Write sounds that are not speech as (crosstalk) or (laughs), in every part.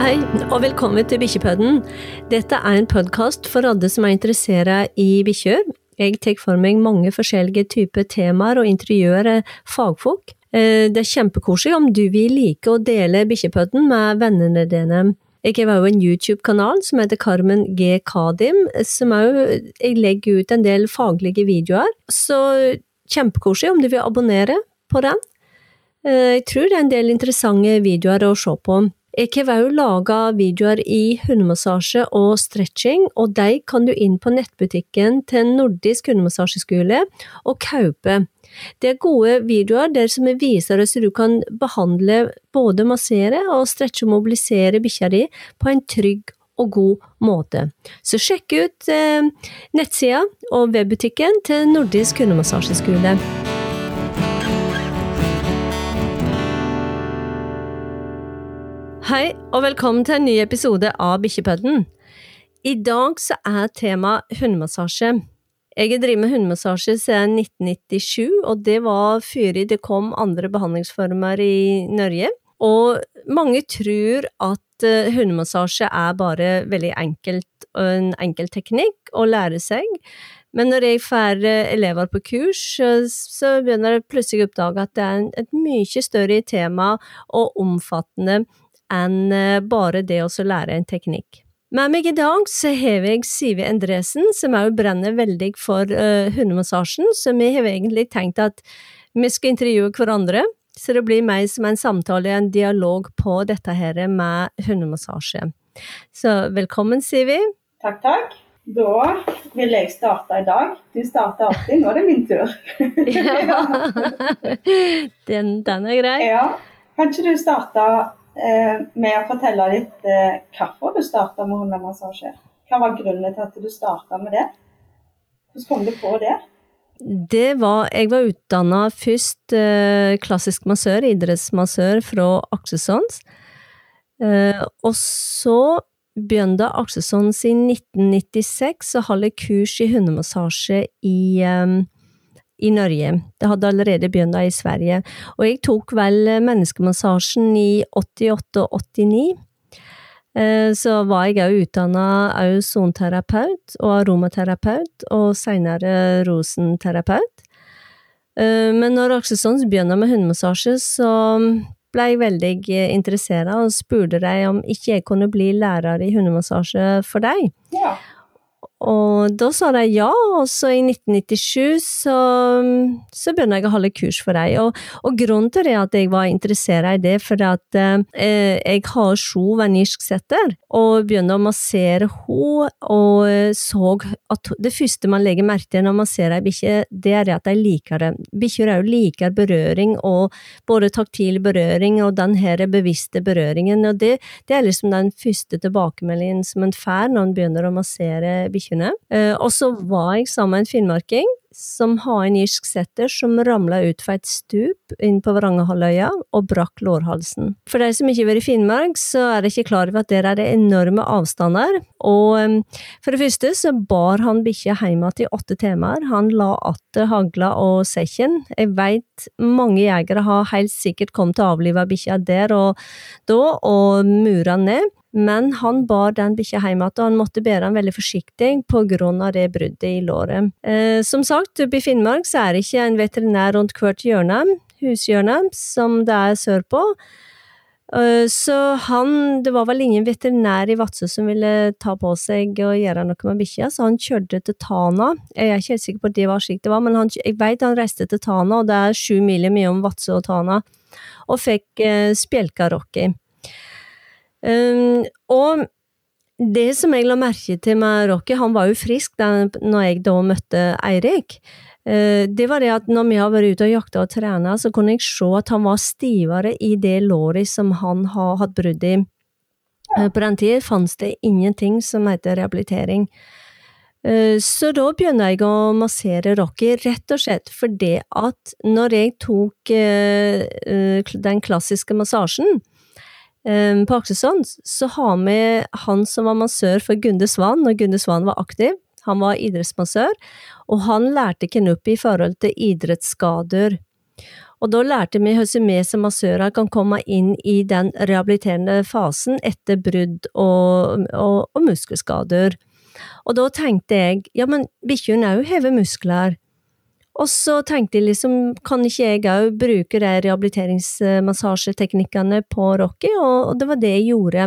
Hei, og velkommen til Bikkjepodden. Dette er en podkast for alle som er interessert i bikkjer. Jeg tar for meg mange forskjellige typer temaer og intervjuer fagfolk. Eh, det er kjempekoselig om du vil like å dele Bikkjepodden med vennene dine. Jeg har også en YouTube-kanal som heter Carmen G. Kadim, som også jeg legger ut en del faglige videoer. Så kjempekoselig om du vil abonnere på den. Eh, jeg tror det er en del interessante videoer å se på. Har også laga videoer i hundemassasje og stretching, og de kan du inn på nettbutikken til Nordisk hundemassasjeskole og kjøpe. Det er gode videoer der som viser hvordan du kan behandle, både massere og stretche og mobilisere bikkja di på en trygg og god måte. Så sjekk ut eh, nettsida og webbutikken til Nordisk hundemassasjeskole. Hei, og velkommen til en ny episode av Bikkjepodden. I dag så er temaet hundemassasje. Jeg har drevet med hundemassasje siden 1997, og det var før det kom andre behandlingsformer i Norge. Og mange tror at eh, hundemassasje er bare veldig enkelt, en enkel teknikk å lære seg. Men når jeg får eh, elever på kurs, så begynner jeg plutselig å oppdage at det er et mye større tema og omfattende enn eh, bare det å lære en teknikk. Med meg i dag så har jeg Sivi Endresen, som òg brenner veldig for uh, hundemassasjen, så vi har egentlig tenkt at vi skal intervjue hverandre. Så det blir meg som en samtale, en dialog på dette her med hundemassasje. Så velkommen, Sivi. Takk, takk. Da vil jeg starte i dag. Du starter alltid, nå er det min tur. (laughs) ja. Den, den, er grei. Ja. Kan ikke du starte med å fortelle litt eh, hvorfor du starta med hundemassasje. Hva var grunnen til at du starta med det? Hvordan kom du på det? Det var Jeg var utdanna først eh, klassisk massør, idrettsmassør fra Akselsons. Eh, og så begynte Aksessons i 1996 å holde kurs i hundemassasje i eh, i Norge. Det hadde allerede begynt i Sverige. Og jeg tok vel menneskemassasjen i 88-89. Eh, så var jeg òg utdanna sonterapeut og aromaterapeut, og seinere rosenterapeut. Eh, men når Akselsons begynner med hundemassasje, så ble jeg veldig interessert og spurte dem om ikke jeg kunne bli lærer i hundemassasje for deg. Ja. Og da sa de ja, og så i 1997 så, så begynte jeg å holde kurs for dem. Og, og, grunnen til det at jeg var interessert i det, for at eh, jeg har sju venirsk setter, og begynte å massere henne, og så at det første man legger merke til når man ser ei bikkje, det er at de liker det. Bikkjer òg liker berøring, og både taktil berøring og den her bevisste berøringen, og det, det er liksom den første tilbakemeldingen som en får når en begynner å massere bikkjer bikkjene. Eh, og så var jeg sammen med en finnmarking som har en irsk setter som ramla fra et stup inn på Vrangehalvøya og brakk lårhalsen. For de som ikke har vært i Finnmark, så er de ikke klar over at der er det enorme avstander. Og for det første så bar han bikkja hjem igjen i åtte timer. Han la atter hagla og sekken. Jeg veit mange jegere har helt sikkert kommet til å avlive bikkja der og da, og mura ned. Men han bar den bikkja hjem igjen, og han måtte bære den veldig forsiktig av det bruddet i låret. Eh, som sagt, oppe i Finnmark så er det ikke en veterinær rundt hvert hjørne, hushjørne, som det er sørpå. Eh, så han, det var vel ingen veterinær i Vadsø som ville ta på seg og gjøre noe med bikkja, så han kjørte til Tana. Jeg er ikke helt sikker på at det var slik det var, men han, jeg vet han reiste til Tana, og det er sju miler mellom Vadsø og Tana, og fikk eh, spjelka Rocky. Um, og det som jeg la merke til med Rocky, han var jo frisk da når jeg da møtte Eirik. Uh, det var det at når vi har vært ute og jakta og trena, så kunne jeg se at han var stivere i det låret som han har hatt brudd i. Uh, på den tida fantes det ingenting som heter rehabilitering. Uh, så da begynner jeg å massere Rocky, rett og slett fordi at når jeg tok den klassiske massasjen, på Akselsson så har vi han som var massør for Gunde Svan når Gunde Svan var aktiv. Han var idrettsmassør, og han lærte Kenupi i forhold til idrettsskader. Og da lærte vi hvordan vi som massører kan komme inn i den rehabiliterende fasen etter brudd og, og, og muskelskader. Og da tenkte jeg, ja, men bikkjene òg hever muskler. Og så tenkte jeg liksom, kan ikke jeg òg bruke de rehabiliteringsmassasjeteknikkene på Rocky, og det var det jeg gjorde.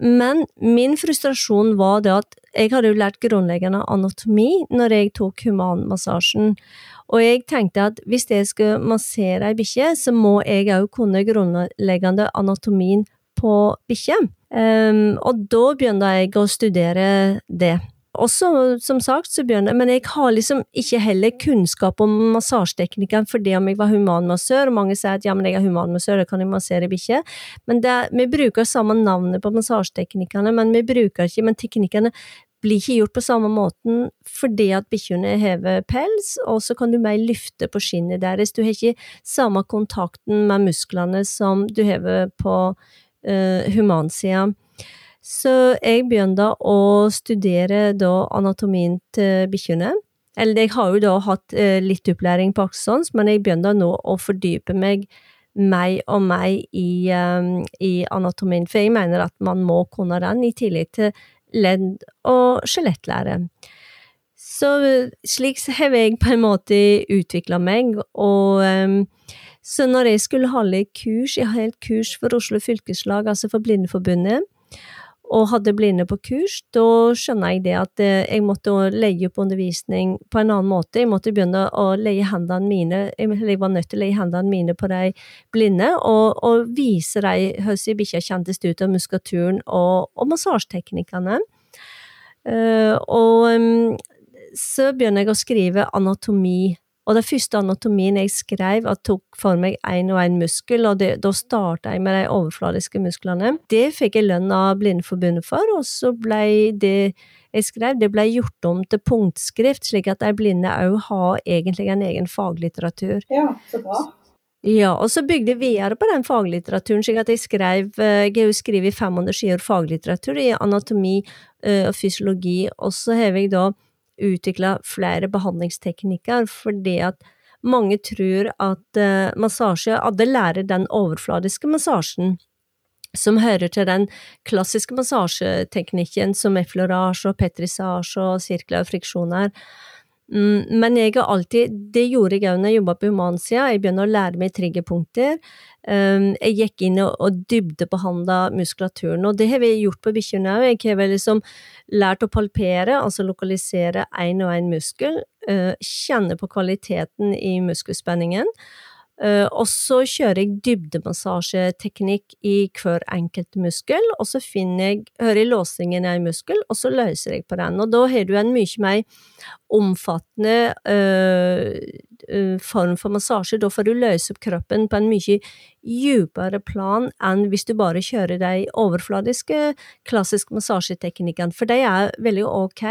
Men min frustrasjon var det at jeg hadde jo lært grunnleggende anatomi når jeg tok humanmassasjen, og jeg tenkte at hvis jeg skal massere ei bikkje, så må jeg òg kunne grunnleggende anatomien på bikkje. Um, og da begynte jeg å studere det. Også, som sagt, så begynner Men jeg har liksom ikke heller kunnskap om massasjeteknikken det om jeg var humanmassør, og mange sier at ja, men jeg er humanmassør, da kan jeg massere bikkjer. Men det, vi bruker samme navnet på massasjeteknikkene, men vi bruker ikke Men teknikkene blir ikke gjort på samme måten fordi at bikkjene hever pels, og så kan du mer lyfte på skinnet deres. Du har ikke samme kontakten med musklene som du hever på uh, humansida. Så jeg begynte å studere da anatomien til bikkjene. Eller jeg har jo da hatt uh, litt opplæring på aksons, men jeg begynte nå å fordype meg meg og meg i, um, i anatomien, for jeg mener at man må kunne den, i tillegg til ledd- og skjelettlære. Så slik har jeg på en måte utvikla meg, og um, så når jeg skulle holde kurs, jeg har helt kurs for Oslo fylkeslag, altså for Blindeforbundet, og hadde blinde på kurs, da skjønner jeg det at eh, jeg måtte legge opp undervisning på en annen måte. Jeg måtte begynne å legge hendene mine, jeg var nødt til å legge hendene mine på de blinde, og, og vise dem hvordan bikkja kjentes ut av muskulaturen og, og massasjeteknikkene. Uh, og um, så begynner jeg å skrive anatomi og den første anatomien jeg skrev, jeg tok for meg én og én muskel, og det, da starta jeg med de overfladiske musklene. Det fikk jeg lønn av Blindeforbundet for, og så ble det jeg skrev, det ble gjort om til punktskrift, slik at de blinde òg har egentlig en egen faglitteratur. Ja, så bra. Ja, og så bygde jeg videre på den faglitteraturen, slik at jeg skrev eh, Jeg har jo skrevet 500 sider faglitteratur i anatomi eh, og fysiologi, og så har jeg da utvikla flere behandlingsteknikker, fordi at mange tror at uh, massasje Alle lærer den overfladiske massasjen, som hører til den klassiske massasjeteknikken som effleurage og petrisage og sirkler og friksjoner. Mm, men jeg har alltid, det gjorde jeg òg når jeg jobba på humansida, jeg begynte å lære meg triggerpunkter. Um, jeg gikk inn og, og dybdebehandla muskulaturen, og det har vi gjort på bikkjene òg. Jeg har liksom lært å palpere, altså lokalisere én og én muskel, uh, kjenne på kvaliteten i muskelspenningen. Uh, og så kjører jeg dybdemassasjeteknikk i hver enkelt muskel, og så finner jeg, hører jeg låsingen i en muskel, og så løser jeg på den. Og da har du en mye mer omfattende uh, form for massasje. Da får du løse opp kroppen på en mye dypere plan enn hvis du bare kjører de overfladiske klassiske massasjeteknikkene, for de er veldig ok,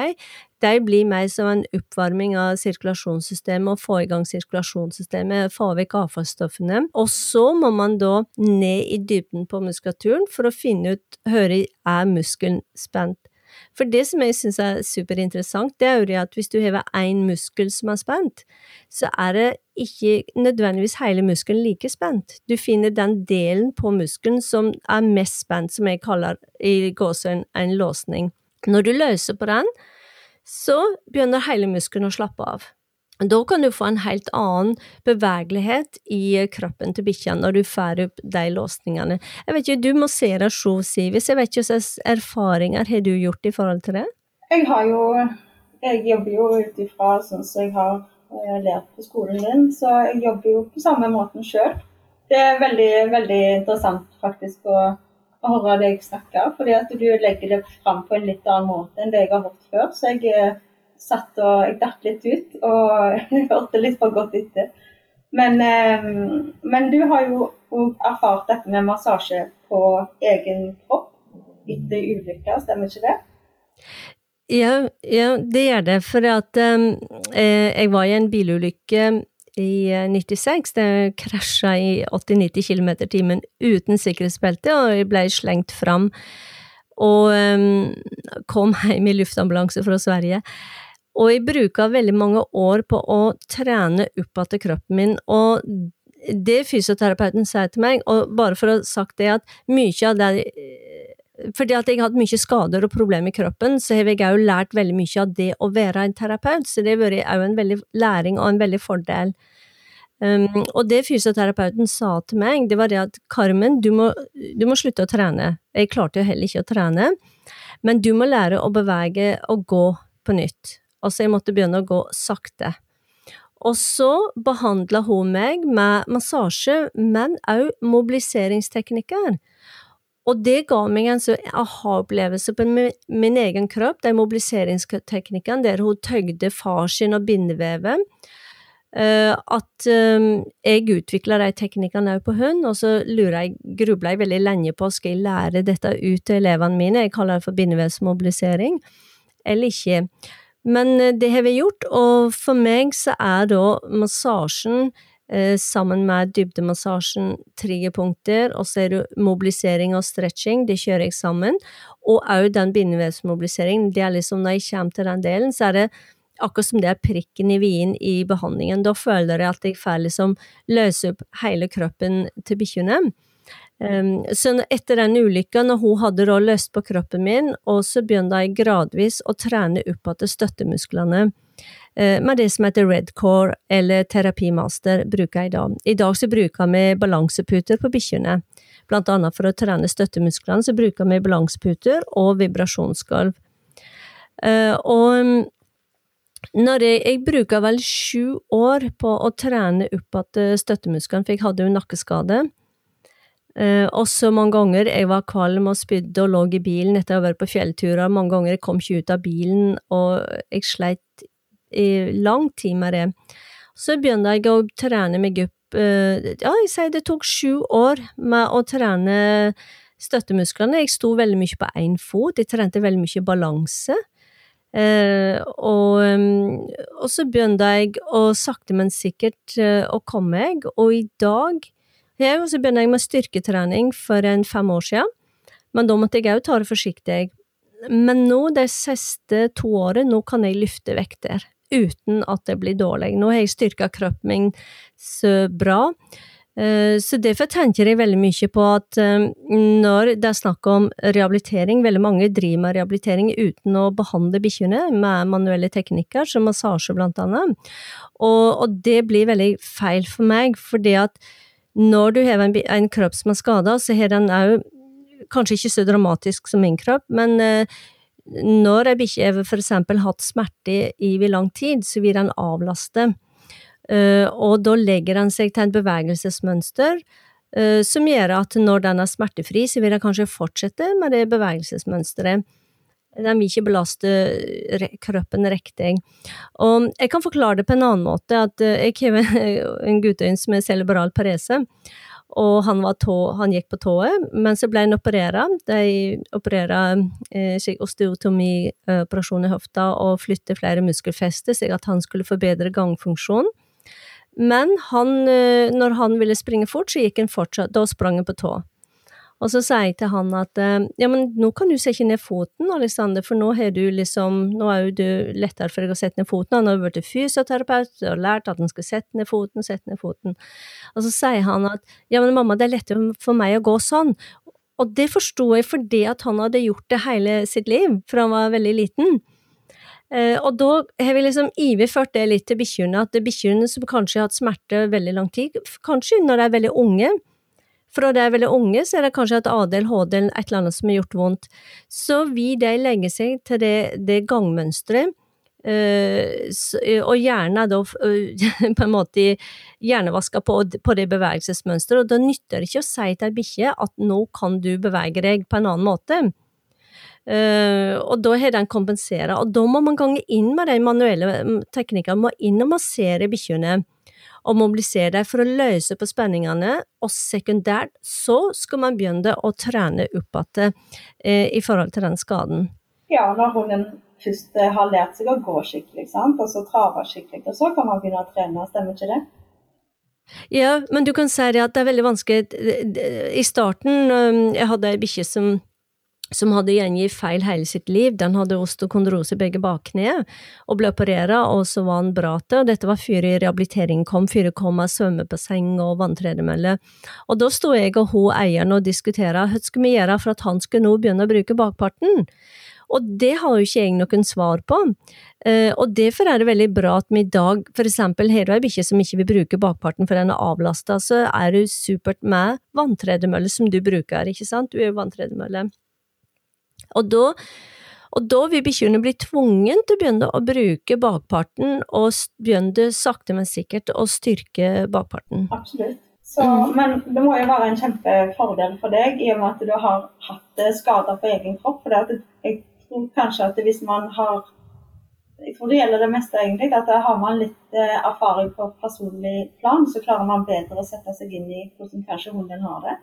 de blir mer som en oppvarming av sirkulasjonssystemet, og få i gang sirkulasjonssystemet, få vekk avfallsstoffene. Og så må man da ned i dybden på muskulaturen for å finne ut hører er muskelen spent. For det som jeg syns er superinteressant, det er jo at hvis du hever én muskel som er spent, så er det ikke nødvendigvis hele muskelen like spent. Du finner den delen på muskelen som er mest spent, som jeg kaller i gåsehud en låsning. Når du løser på den, så begynner hele muskelen å slappe av. Da kan du få en helt annen bevegelighet i kroppen til bikkja når du får opp de låsningene. Jeg vet ikke, Du masserer sjo, Sivis. Jeg vet ikke hvilke erfaringer har du gjort i forhold til det? Jeg har jo Jeg jobber jo ut ifra sånn som jeg har eh, lært på skolen din, så jeg jobber jo på samme måten sjøl. Det er veldig, veldig interessant faktisk å å høre deg snakke, fordi at du legger det fram på en litt annen måte enn det jeg har hørt før. Så jeg eh, satt og jeg datt litt ut og (laughs) hørte litt for godt etter. Men, eh, men du har jo òg erfart dette med massasje på egen kropp etter ulykker, stemmer ikke det? Ja, ja, det gjør det. For at eh, jeg var i en bilulykke i 96. Eh, det krasja i 80-90 km i timen uten sikkerhetsbelte, og jeg ble slengt fram. Og um, kom hjem i luftambulanse fra Sverige. Og jeg bruka veldig mange år på å trene opp igjen kroppen min, og det fysioterapeuten sier til meg, og bare for å ha sagt det, at mye av det fordi at jeg har hatt mye skader og problemer i kroppen, så har jeg òg lært veldig mye av det å være en terapeut, så det har vært òg en veldig læring og en veldig fordel. Um, og det fysioterapeuten sa til meg, det var det at Carmen, du må, du må slutte å trene. Jeg klarte jo heller ikke å trene, men du må lære å bevege og gå på nytt. Altså, jeg måtte begynne å gå sakte. Og så behandla hun meg med massasje, men òg mobiliseringsteknikker. Og det ga meg en aha-opplevelse på min egen kropp, de mobiliseringsteknikken der hun tøgde sin og bindevevet. Uh, at um, jeg utvikla de teknikkene òg på hund, og så lurer jeg, grubla jeg veldig lenge på skal jeg lære dette ut til elevene mine, jeg kaller det for bindevevsmobilisering, eller ikke. Men uh, det har vi gjort, og for meg så er da massasjen sammen med dybdemassasjen triggerpunkter, og så er det mobilisering og stretching, det kjører jeg sammen, og òg den bindevevsmobiliseringen, det er liksom når jeg kommer til den delen, så er det akkurat som det er prikken i vien i behandlingen. Da føler jeg at jeg får liksom løse opp hele kroppen til bikkjene. Um, så etter den ulykka, når hun hadde da løst på kroppen min, og så begynte jeg gradvis å trene opp igjen støttemusklene uh, med det som heter redcore, eller terapimaster, bruker jeg dag. I dag så bruker vi balanseputer på bikkjene. Blant annet for å trene støttemusklene, så bruker vi balanseputer og vibrasjonsgulv. Uh, og når jeg, jeg bruker vel sju år på å trene opp igjen støttemusklene, for jeg hadde jo nakkeskade. Eh, også mange ganger jeg var kvalm og spydde og lå i bilen etter å ha vært på fjellturer. Mange ganger jeg kom ikke ut av bilen, og jeg sleit i lang tid med det. Så begynte jeg å trene meg opp eh, Ja, jeg sier det tok sju år med å trene støttemusklene. Jeg sto veldig mye på én fot, jeg trente veldig mye balanse. Uh, og, um, og, så begynte jeg å sakte, men sikkert å komme meg, og i dag ja, så begynte jeg med styrketrening for en fem år siden, men da måtte jeg òg ta det forsiktig. Men nå, de siste to årene, nå kan jeg løfte vekter uten at det blir dårlig. Nå har jeg styrka kroppen min så bra. Eh, så derfor tenker jeg veldig mye på at eh, når det er snakk om rehabilitering, veldig mange driver med rehabilitering uten å behandle bikkjene med manuelle teknikker, som massasje blant annet, og, og det blir veldig feil for meg, fordi at når du har en, en kropp som er skada, så har den òg kanskje ikke så dramatisk som min kropp, men eh, når ei bikkje for eksempel hatt smerte i, lang tid, så vil den avlaste. Eh, og da legger den seg til et bevegelsesmønster eh, som gjør at når den er smertefri, så vil den kanskje fortsette med det bevegelsesmønsteret. Den vil ikke belaste kroppen riktig. Og jeg kan forklare det på en annen måte, at eh, jeg har en (laughs) gutteøyne som er cerebral parese, og han, tå, han, gikk på tået, men så ble han operert. De opererte eh, osteotomioperasjon i hofta og flyttet flere muskelfester, slik at han skulle forbedre gangfunksjonen. Men han, eh, når han ville springe fort, så gikk han fortsatt, da sprang han på tå. Og så sier jeg til han at eh, ja, men nå kan du sette ned foten, Alexander, for nå har du liksom, nå er jo du lettere for deg å sette ned foten. Han har blitt fysioterapeut og lært at han skal sette ned foten, sette ned foten. Og så sier han at ja, men mamma, det er lettere for meg å gå sånn. Og det forsto jeg fordi at han hadde gjort det hele sitt liv, for han var veldig liten. Uh, og da har vi liksom iverført det litt til bikkjene, at bikkjene som kanskje har hatt smerte veldig lang tid, kanskje når de er veldig unge, fra de er veldig unge, så er det kanskje et ADL, HDL, et eller annet som har gjort vondt. Så vil de legge seg til det, det gangmønsteret, Uh, og gjerne da uh, (laughs) på en måte hjernevaska på, på det bevegelsesmønsteret. Og da nytter det ikke å si til ei bikkje at nå kan du bevege deg på en annen måte. Uh, og da har den kompensert. Og da må man gange inn med de manuelle mm, teknikkene, må inn og massere bikkjene og mobilisere deg for å løse på spenningene, og sekundært så skal man begynne å trene opp igjen eh, i forhold til den skaden. Ja, når hunden først eh, har lært seg å gå skikkelig, sant? og så trave skikkelig, og så kan man begynne å trene, stemmer ikke det? Ja, men du kan si det at det er veldig vanskelig I starten, jeg hadde ei bikkje som som hadde gjengitt feil hele sitt liv. Den hadde osteokondrose i begge bakkne, og ble operert, og så var han bra til. Og dette var før rehabiliteringen kom, før det kom med svømmebasseng og vanntredemølle. Og da sto jeg og hun eieren og diskuterte hva skal vi gjøre for at han skulle nå begynne å bruke bakparten. Og det har jo ikke jeg noen svar på. Uh, og derfor er det veldig bra at vi i dag, for eksempel har du ei bikkje som ikke vil bruke bakparten for den er avlasta, så er det supert med vanntredemølle som du bruker, ikke sant? Du er jo vanntredemølle. Og da, og da vil bikkjene bli tvungen til å begynne å bruke bakparten, og begynne sakte, men sikkert å styrke bakparten. Absolutt. Så, mm. Men det må jo være en kjempefordel for deg, i og med at du har hatt skader på egen kropp. For jeg tror kanskje at hvis man har jeg tror det gjelder det meste, egentlig. At har man litt eh, erfaring på personlig plan, så klarer man bedre å sette seg inn i hvordan kanskje hunden har det.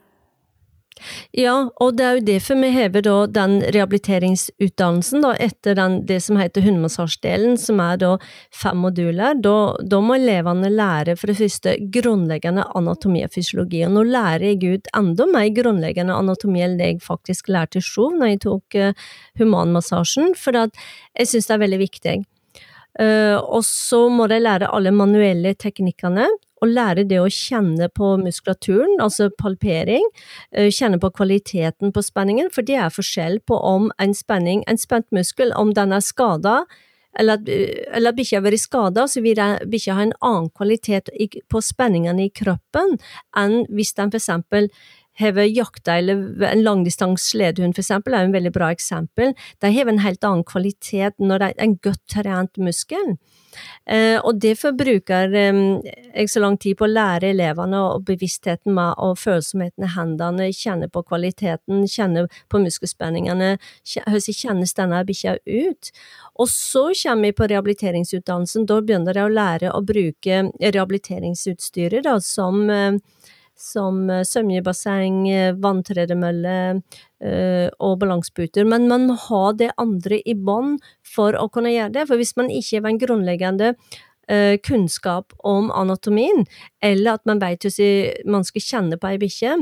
Ja, og det er jo derfor vi hever da den rehabiliteringsutdannelsen da, etter den, det som heter hundemassasjedelen, som er da fem moduler. Da, da, må elevene lære for det første grunnleggende anatomi og fysiologi, og nå lærer jeg ut enda mer grunnleggende anatomi enn det jeg faktisk lærte i Sjov når jeg tok uh, humanmassasjen, for jeg synes det er veldig viktig. Uh, og så må de lære alle manuelle teknikkene, og lære det å kjenne på muskulaturen, altså palpering, uh, kjenne på kvaliteten på spenningen, for det er forskjell på om en spenning, en spent muskel, om den er skada, eller, eller at bikkja har vært skada, så vil bikkja ha en annen kvalitet på spenningene i kroppen enn hvis den for eksempel har jakta eller en langdistans sledehund eksempel, er en veldig bra eksempel. De har en helt annen kvalitet når det er en godt trent muskel. Eh, og derfor bruker eh, jeg så lang tid på å lære elevene og bevisstheten med og følsomheten i hendene, kjenne på kvaliteten, kjenne på muskelspenningene, hvordan kjennes denne bikkja ut? Og så kommer vi på rehabiliteringsutdannelsen, da begynner jeg å lære å bruke rehabiliteringsutstyret da, som eh, som eh, svømmebasseng, eh, vanntredemølle øh, og balanseputer, men man må ha det andre i bånn for å kunne gjøre det. For hvis man ikke har en grunnleggende kunnskap om anatomien, eller at man vet hvordan man skal kjenne på ei bikkje,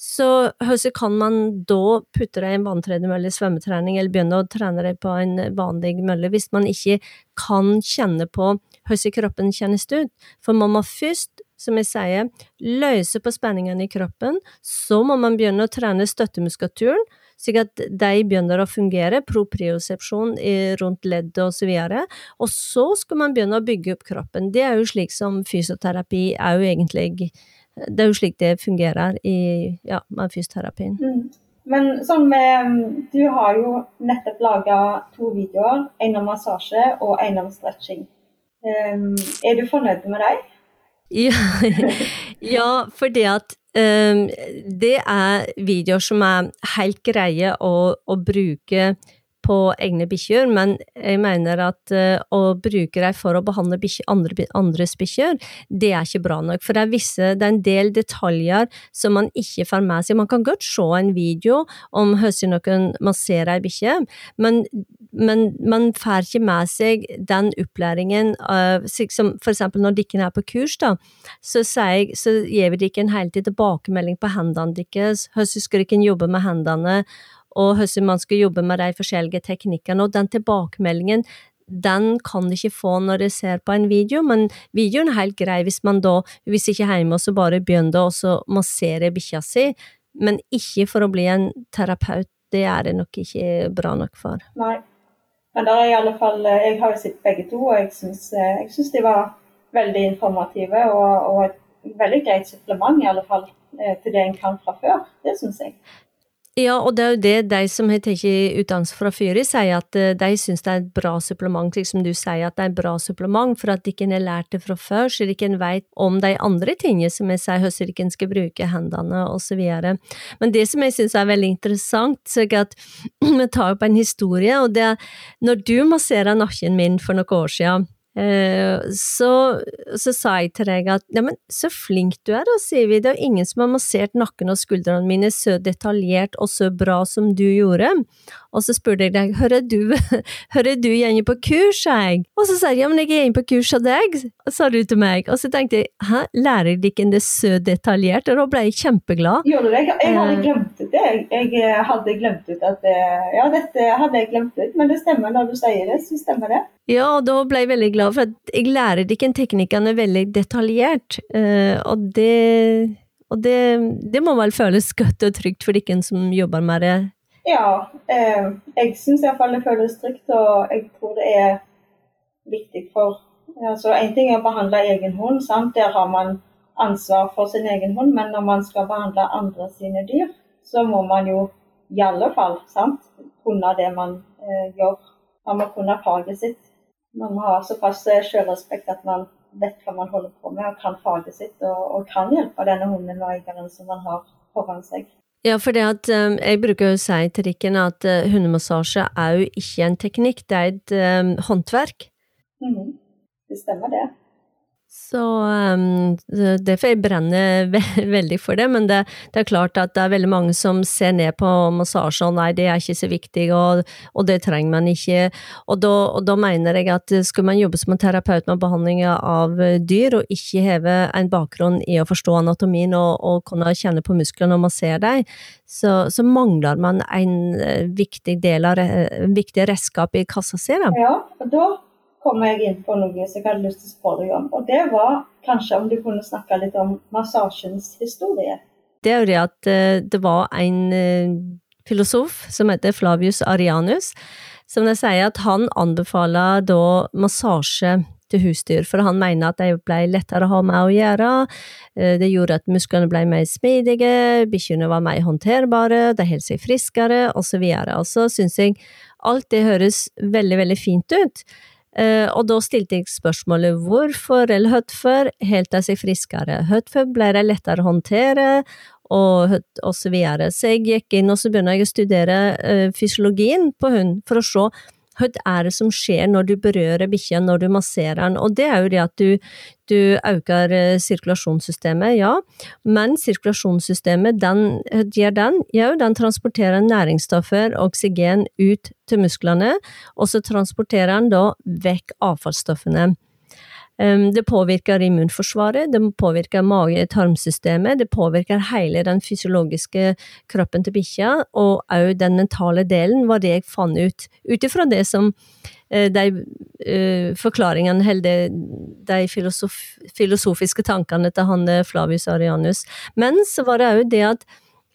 så hvordan kan man da putte det i en vanntredemølle svømmetrening, eller begynne å trene det på en vanlig mølle, hvis man ikke kan kjenne på hvordan kroppen kjennes ut? For man må først som jeg sier, løse på spenningene i kroppen, så må man begynne å trene støttemuskulaturen, slik at de begynner å fungere, propriosepsjon rundt leddet og så videre, og så skal man begynne å bygge opp kroppen. Det er jo slik som fysioterapi er jo egentlig Det er jo slik det fungerer i, ja, med fysioterapien. Mm. Men sånn med Du har jo nettopp laga to videoer, en om massasje og en om stretching. Um, er du fornøyd med deg? Ja, (laughs) ja fordi at um, det er videoer som er helt greie å, å bruke på egne bikkjer, men jeg mener at uh, å bruke dem for å behandle andre, andres bikkjer, det er ikke bra nok. For det er, visse, det er en del detaljer som man ikke får med seg. Man kan godt se en video om hvordan noen masserer ei bikkje, men, men, man får ikke med seg den opplæringen Av, som for eksempel når dere er på kurs, da, så, jeg, så gir vi dere en hele tid tilbakemelding på hendene deres, hvordan skal dere jobbe med hendene, og hvordan man skal jobbe med de forskjellige teknikkene. Og den tilbakemeldingen den kan ikke få når de ser på en video, men videoen er helt grei hvis man da, hvis ikke hjemme, så bare begynner å massere bikkja si, men ikke for å bli en terapeut. Det er det nok ikke bra nok for. Nei, men der er i alle fall, jeg har jo sett begge to, og jeg syns, de var veldig informative og, og, et veldig greit supplement, i alle fall, eh, til det en kan fra før. Det syns jeg. Ja, og det er jo det de som har tatt utdannelse fra før, sier, at eh, de syns det er et bra supplement, slik som du sier, at det er et bra supplement, for at de ikke har lært det fra før, så de ikke vet om de andre tingene som jeg sier, hvordan de skal bruke hendene, videre. Men det som jeg syns er veldig interessant, så er at (clears throat) vi tar opp en historie, og det er når du masserer nakken min for noen år siden, så, så, sa jeg til deg at ja, men så flink du er, da, sier vi. Det er ingen som har massert nakken og skuldrene mine så detaljert og så bra som du gjorde. Og så spurte jeg deg, hører du, (laughs) hører du gjerne på kurs, jeg. Og så sa jeg ja, men jeg er gjerne på kurs av deg, sa du til meg. Og så tenkte jeg hæ, lærer de ikke det så detaljert? Og da ble jeg kjempeglad. Gjorde du det? Jeg hadde eh. glemt ut det. Jeg hadde glemt ut at Ja, dette hadde jeg glemt ut, men det stemmer når du sier det, så stemmer det. Ja, og da ble jeg veldig glad for at jeg lærer ikke teknikkene veldig detaljert, uh, og, det, og det, det, må vel føles godt og trygt for dere som jobber med det? Ja, eh, jeg syns iallfall det føles trygt, og jeg tror det er viktig for altså En ting er å behandle egen hund, sant? der har man ansvar for sin egen hund, men når man skal behandle andre sine dyr, så må man jo i alle fall sant? kunne det man eh, gjør. Man må kunne faget sitt man må ha såpass selvrespekt at man vet hva man holder på med og kan faget sitt, og, og kan hjelpe denne hunden og eieren som man har foran seg. Ja, for det at um, jeg bruker å si til Rikken at uh, hundemassasje er jo ikke en teknikk, det er et um, håndverk. Mm, det stemmer det. Så um, Derfor jeg brenner (laughs) ve veldig for det, men det, det, er klart at det er veldig mange som ser ned på massasje og nei, det er ikke så viktig, og, og det trenger man ikke. Og da, og da, mener jeg at skulle man jobbe som en terapeut med behandling av dyr, og ikke heve en bakgrunn i å forstå anatomien og, og kunne kjenne på musklene når man ser dem, så, så, mangler man en eh, viktig del av en viktig redskap i kassa si. Ja, og da kom jeg inn på noe som jeg hadde lyst til å spørre deg om. Og det var kanskje om du kunne snakke litt om massasjens historie. Det er jo det at eh, det var en eh, filosof som heter Flavius Arianus, som de sier at han anbefaler da massasje til husdyr, for han mener at de ble lettere å ha med å gjøre, eh, det gjorde at musklene ble mer smidige, bikkjene var mer håndterbare, de holdt seg friskere, osv. Og så syns jeg alt det høres veldig, veldig fint ut. Uh, og da stilte jeg spørsmålet hvorfor eller hvorfor holdt de seg friskere, hvorfor ble de lettere å håndtere, og, og så videre. Så jeg gikk inn og så begynte jeg å studere uh, fysiologien på hund, for å se hva er det som skjer når du berører bikkja, når du masserer den? Og det er jo det at du, du øker eh, sirkulasjonssystemet, ja, men sirkulasjonssystemet, den gjør den? Jo, den transporterer næringsstoffer og oksygen ut til musklene, og så transporterer den da vekk avfallsstoffene. Det påvirker immunforsvaret, det påvirker mage-tarmsystemet, det påvirker hele den fysiologiske kroppen til bikkja, og òg den mentale delen, var det jeg fant ut. Ut ifra det som eh, de uh, forklaringene, eller de filosof filosofiske tankene til han eh, Flavius Arianus. Men så var det òg det at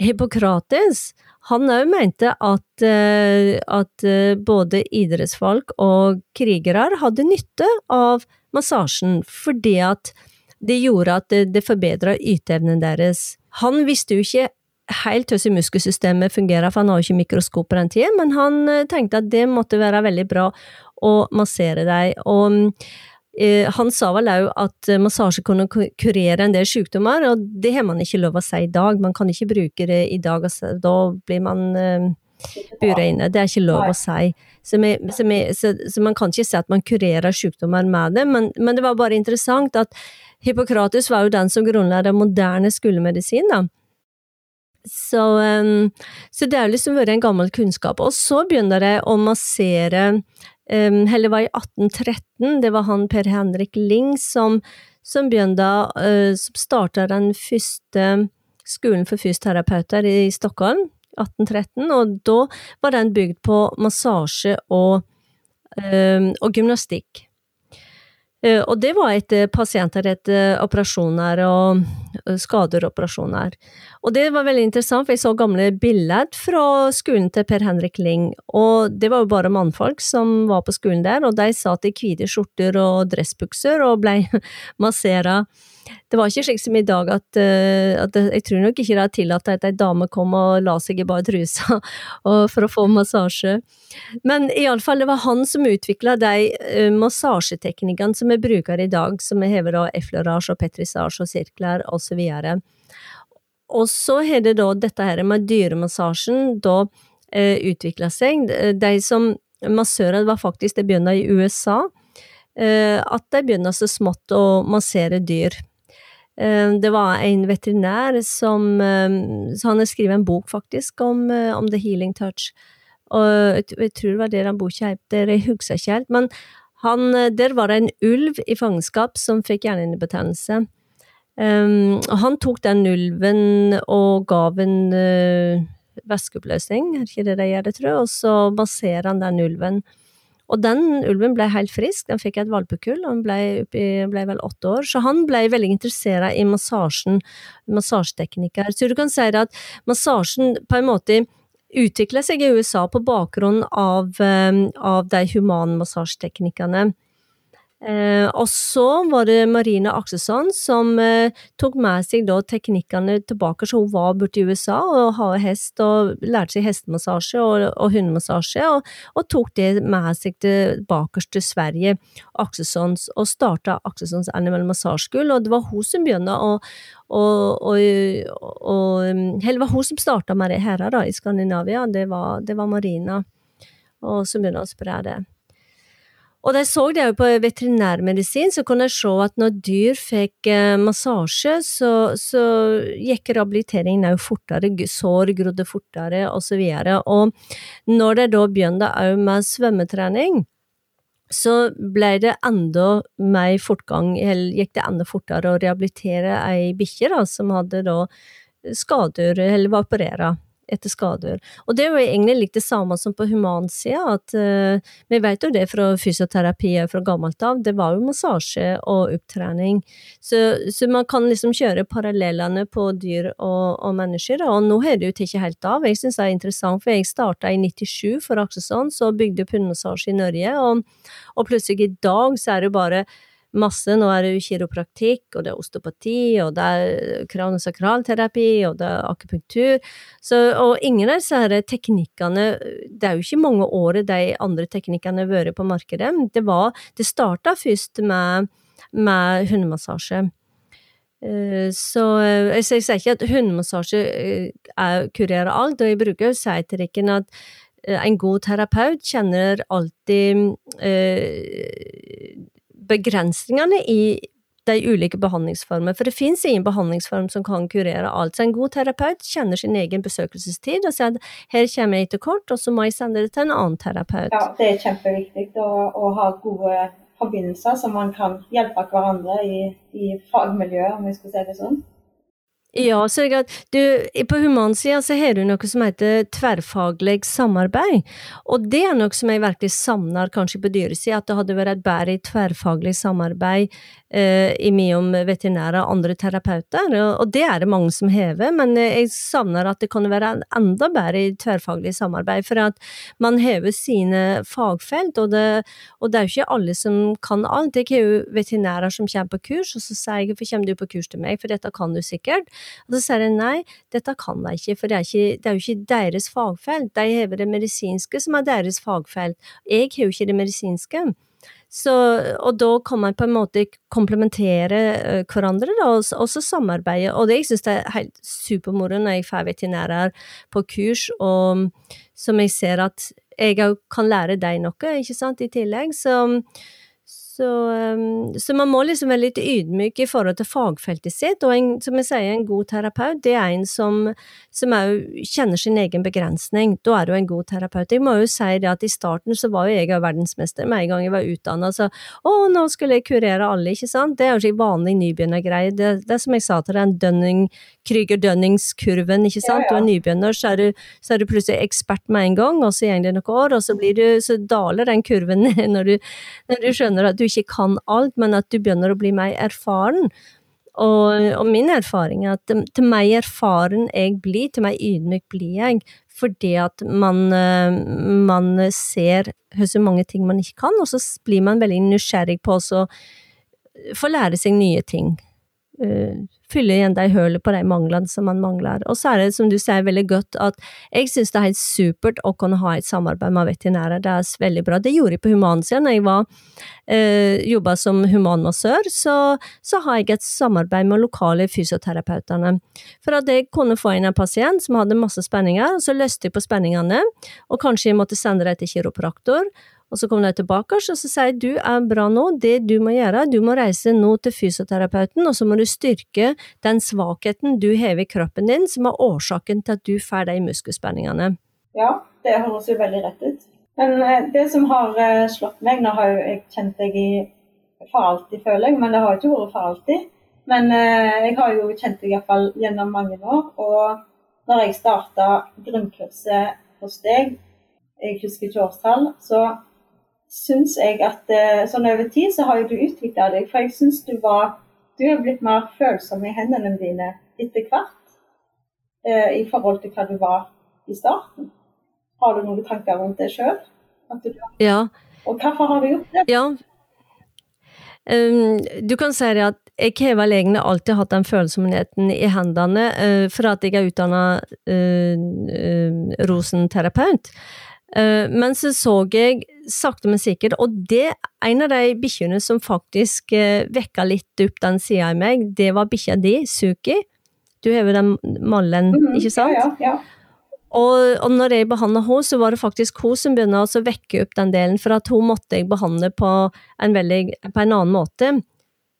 Hippokrates han òg mente at, at både idrettsfolk og krigere hadde nytte av massasjen fordi at det gjorde at det, det forbedra yteevnen deres. Han visste jo ikke helt hvordan muskelsystemet fungerer, for han har jo ikke mikroskop på den tida, men han eh, tenkte at det måtte være veldig bra å massere deg. Og eh, han sa vel òg at massasje kunne kurere en del sykdommer, og det har man ikke lov å si i dag. Man kan ikke bruke det i dag, altså, da blir man eh, bura inne. Det er ikke lov å si. Så, vi, så, vi, så, så, man kan ikke si at man kurerer sykdommer med det, men, men, det var bare interessant at Hippokrates var jo den som grunnla den moderne skolemedisin. da. Så, um, så, det har liksom vært en gammel kunnskap. Og så begynner det å massere um, Eller var i 1813, det var han Per Henrik Ling som, som begynte uh, Som starta den første skolen for fysioterapeuter i Stockholm. 1813, og da var den bygd på massasje og, øh, og gymnastikk. Uh, og det var etter pasienter etter operasjoner og skader og operasjoner. Og det var veldig interessant, for jeg så gamle bilder fra skolen til Per Henrik Ling, og det var jo bare mannfolk som var på skolen der, og de satt i hvite skjorter og dressbukser og ble (laughs) massera det var ikke slik som i dag at, uh, at jeg tror nok ikke det er tillatt at ei dame kom og la seg i bare trusa (laughs) for å få massasje. Men iallfall, det var han som utvikla de uh, massasjeteknikkene som vi bruker i dag, som vi hever av effleurage og petrisage og sirkler osv. Og så har det da dette her med dyremassasjen da eh, utvikla seg. De som massører var faktisk det begynte i USA at de begynner så smått å massere dyr. Det var en veterinær som så Han har skrevet en bok, faktisk, om, om The Healing Touch. Og jeg tror det var det han boka het, jeg husker ikke helt. Men han, der var det en ulv i fangenskap som fikk hjernehinnebetennelse. Um, han tok den ulven og gav en uh, væskeoppløsning, er ikke det de gjør det, tror jeg, og så masserer han den ulven. Og den ulven ble helt frisk, den fikk et valpekull, han ble, ble, vel åtte år, så han ble veldig interessert i massasjen, massasjeteknikker. Så du kan si at massasjen på en måte utvikla seg i USA på bakgrunn av, av de humanmassasjeteknikkene. Eh, og så var det Marine Aksesson som eh, tok med seg da teknikkene tilbake, så hun var borte i USA og har hest og lærte seg hestemassasje og, og hundemassasje, og, og, tok det med seg tilbake til Sverige, Aksessons, og starta Akselsons Animal Massage School, og det var hun som begynte å Eller var hun som starta med det her da, i Skandinavia, det var, det var Marina, og som begynte å spre det. Og de så det jo på veterinærmedisin, så kunne jeg se at når dyr fikk eh, massasje, så, så gikk rehabiliteringen òg fortere, sår grodde fortere, og så videre. Og når de da begynte òg med svømmetrening, så ble det enda mer fortgang, eller gikk det enda fortere å rehabilitere ei bikkje som hadde da skader, eller var operert etter skader. Og det er jo egentlig litt det samme som på humansida, at uh, vi vet jo det fra fysioterapi fra gammelt av, det var jo massasje og opptrening. Så, så man kan liksom kjøre parallellene på dyr og, og mennesker, og nå har det jo tatt helt av. Jeg syns det er interessant, for jeg starta i 97 for Akseson, så bygde opp hundemassasje i Norge, og, og plutselig i dag så er det jo bare masse. Nå er det jo kiropraktikk, og det er osteopati, og det er kranosakralterapi, og det er akupunktur. Så, og ingen av disse teknikkene Det er jo ikke mange året de andre teknikkene har vært på markedet. Det, var, det starta først med, med hundemassasje. Eh, så jeg sier ikke at hundemassasje eh, kurerer alt, og jeg bruker å si til Rikken at eh, en god terapeut kjenner alltid begrensningene i de ulike behandlingsformer, for det finnes ingen behandlingsform som kan kurere alt. Så en god terapeut kjenner sin egen besøkelsestid og sier at her kommer jeg til kort, og så må jeg sende det til en annen terapeut. Ja, det er kjempeviktig å, å ha gode forbindelser, så man kan hjelpe hverandre i, i fagmiljøet, om vi skal si det sånn. Ja, så jeg at du, på humansida så har du noe som heter tverrfaglig samarbeid, og det er noe som jeg virkelig savner kanskje på dyresida, at det hadde vært bedre tverrfaglig samarbeid eh, mellom veterinærer og andre terapeuter, og, det er det mange som hever, men jeg savner at det kan være enda bedre tverrfaglig samarbeid, for at man hever sine fagfelt, og det, og det er jo ikke alle som kan alt. Jeg har jo veterinærer som kommer på kurs, og så sier jeg hvorfor kommer du på kurs til meg, for dette kan du sikkert. Og så sier de nei, dette kan de ikke, for det er, ikke, det er jo ikke deres fagfelt. De har det medisinske som er deres fagfelt. Jeg har jo ikke det medisinske. Så, og da kan man på en måte komplementere uh, hverandre, da, og, også samarbeide. Og det jeg det er helt supermoro når jeg får veterinærer på kurs, og som jeg ser at jeg òg kan lære deg noe, ikke sant, i tillegg. Så så, um, så, man må liksom være litt ydmyk i forhold til fagfeltet sitt, og en, som jeg sier, en god terapeut, det er en som, som kjenner sin egen begrensning. Da er du en god terapeut. Jeg må jo si det at i starten så var jo jeg verdensmester med en gang jeg var utdanna, så å, nå skulle jeg kurere alle, ikke sant? Det er jo ikke vanlig nybegynnergreie. Det, det er som jeg sa til den Dunning, Krüger-Dønningskurven, ikke sant? Ja, ja. Du er nybegynner, så er du, så er du plutselig ekspert med en gang, og så går det noen år, og så, blir du, så daler den kurven ned (laughs) når du, når du skjønner at du ikke kan alt, men at du begynner å bli mer erfaren. Og, og min erfaring er at til mer erfaren jeg blir, til mer ydmyk blir jeg, fordi at man, eh, man ser så mange ting man ikke kan, og så blir man veldig nysgjerrig på å få lære seg nye ting. Uh, fylle igjen de hullene på de manglene som man mangler. Og så er det, som du sier, veldig godt at jeg synes det er helt supert å kunne ha et samarbeid med veterinærer. Det er veldig bra. Det gjorde jeg på humansida når jeg var, eh, jobba som humanmassør. Så, så, har jeg et samarbeid med lokale fysioterapeutene. For at jeg kunne få inn en pasient som hadde masse spenninger, og så løste jeg på spenningene, og kanskje jeg måtte sende dem til kiropraktor. Og så kommer de tilbake, og så sier du er bra nå, det du må gjøre, du må reise nå til fysioterapeuten, og så må du styrke den svakheten du har i kroppen din, som er årsaken til at du får de muskelspenningene. Ja, det høres jo veldig rett ut. Men eh, det som har eh, slått meg, nå har jeg kjent deg i for alltid, føler jeg, men det har ikke vært for alltid. Men eh, jeg har jo kjent deg iallfall gjennom mange år. Og når jeg starta grunnkurset hos deg, jeg husker ikke årstall, så syns jeg at eh, sånn over tid så har jo du utvikla deg. For jeg syns du var Du er blitt mer følsom i hendene dine etter hvert eh, i forhold til hva du var i starten. Har du noen tanker rundt det sjøl? Ja. Og hvorfor har du gjort det? Ja. Um, du kan si at jeg har vel egentlig alltid hatt den følsomheten i hendene, uh, for at jeg er utdanna uh, uh, rosenterapeut. Uh, men så så jeg sakte, men sikkert, og det en av de bikkjene som faktisk uh, vekka litt opp den sida i meg, det var bikkja di, Suki. Du har jo den mallen, mm, ikke sant? Ja, ja, ja. Og, og når jeg behandla henne, så var det faktisk hun som begynte å vekke opp den delen, for at hun måtte jeg behandle på en, veldig, på en annen måte.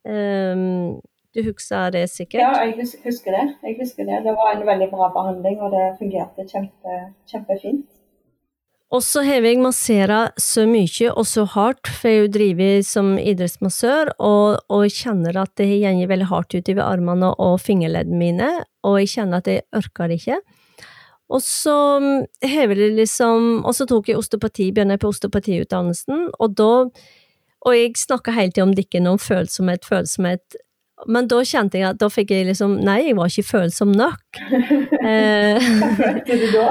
Um, du husker det sikkert? Ja, jeg husker det. Jeg husker det. Det var en veldig bra behandling, og det fungerte kjempe, kjempefint. Og så har jeg massera så mye og så hardt, for jeg har drevet som idrettsmassør, og, og kjenner at det går veldig hardt utover armene og fingerleddene mine, og jeg kjenner at jeg orker det ikke. Og så hever det liksom Og så tok jeg osteopati, begynner på osteopatiutdannelsen, og da Og jeg snakka hele tida om det ikke noe følsomhet, følsomhet, men da kjente jeg at da fikk jeg liksom Nei, jeg var ikke følsom nok. (laughs) Hva følte du da?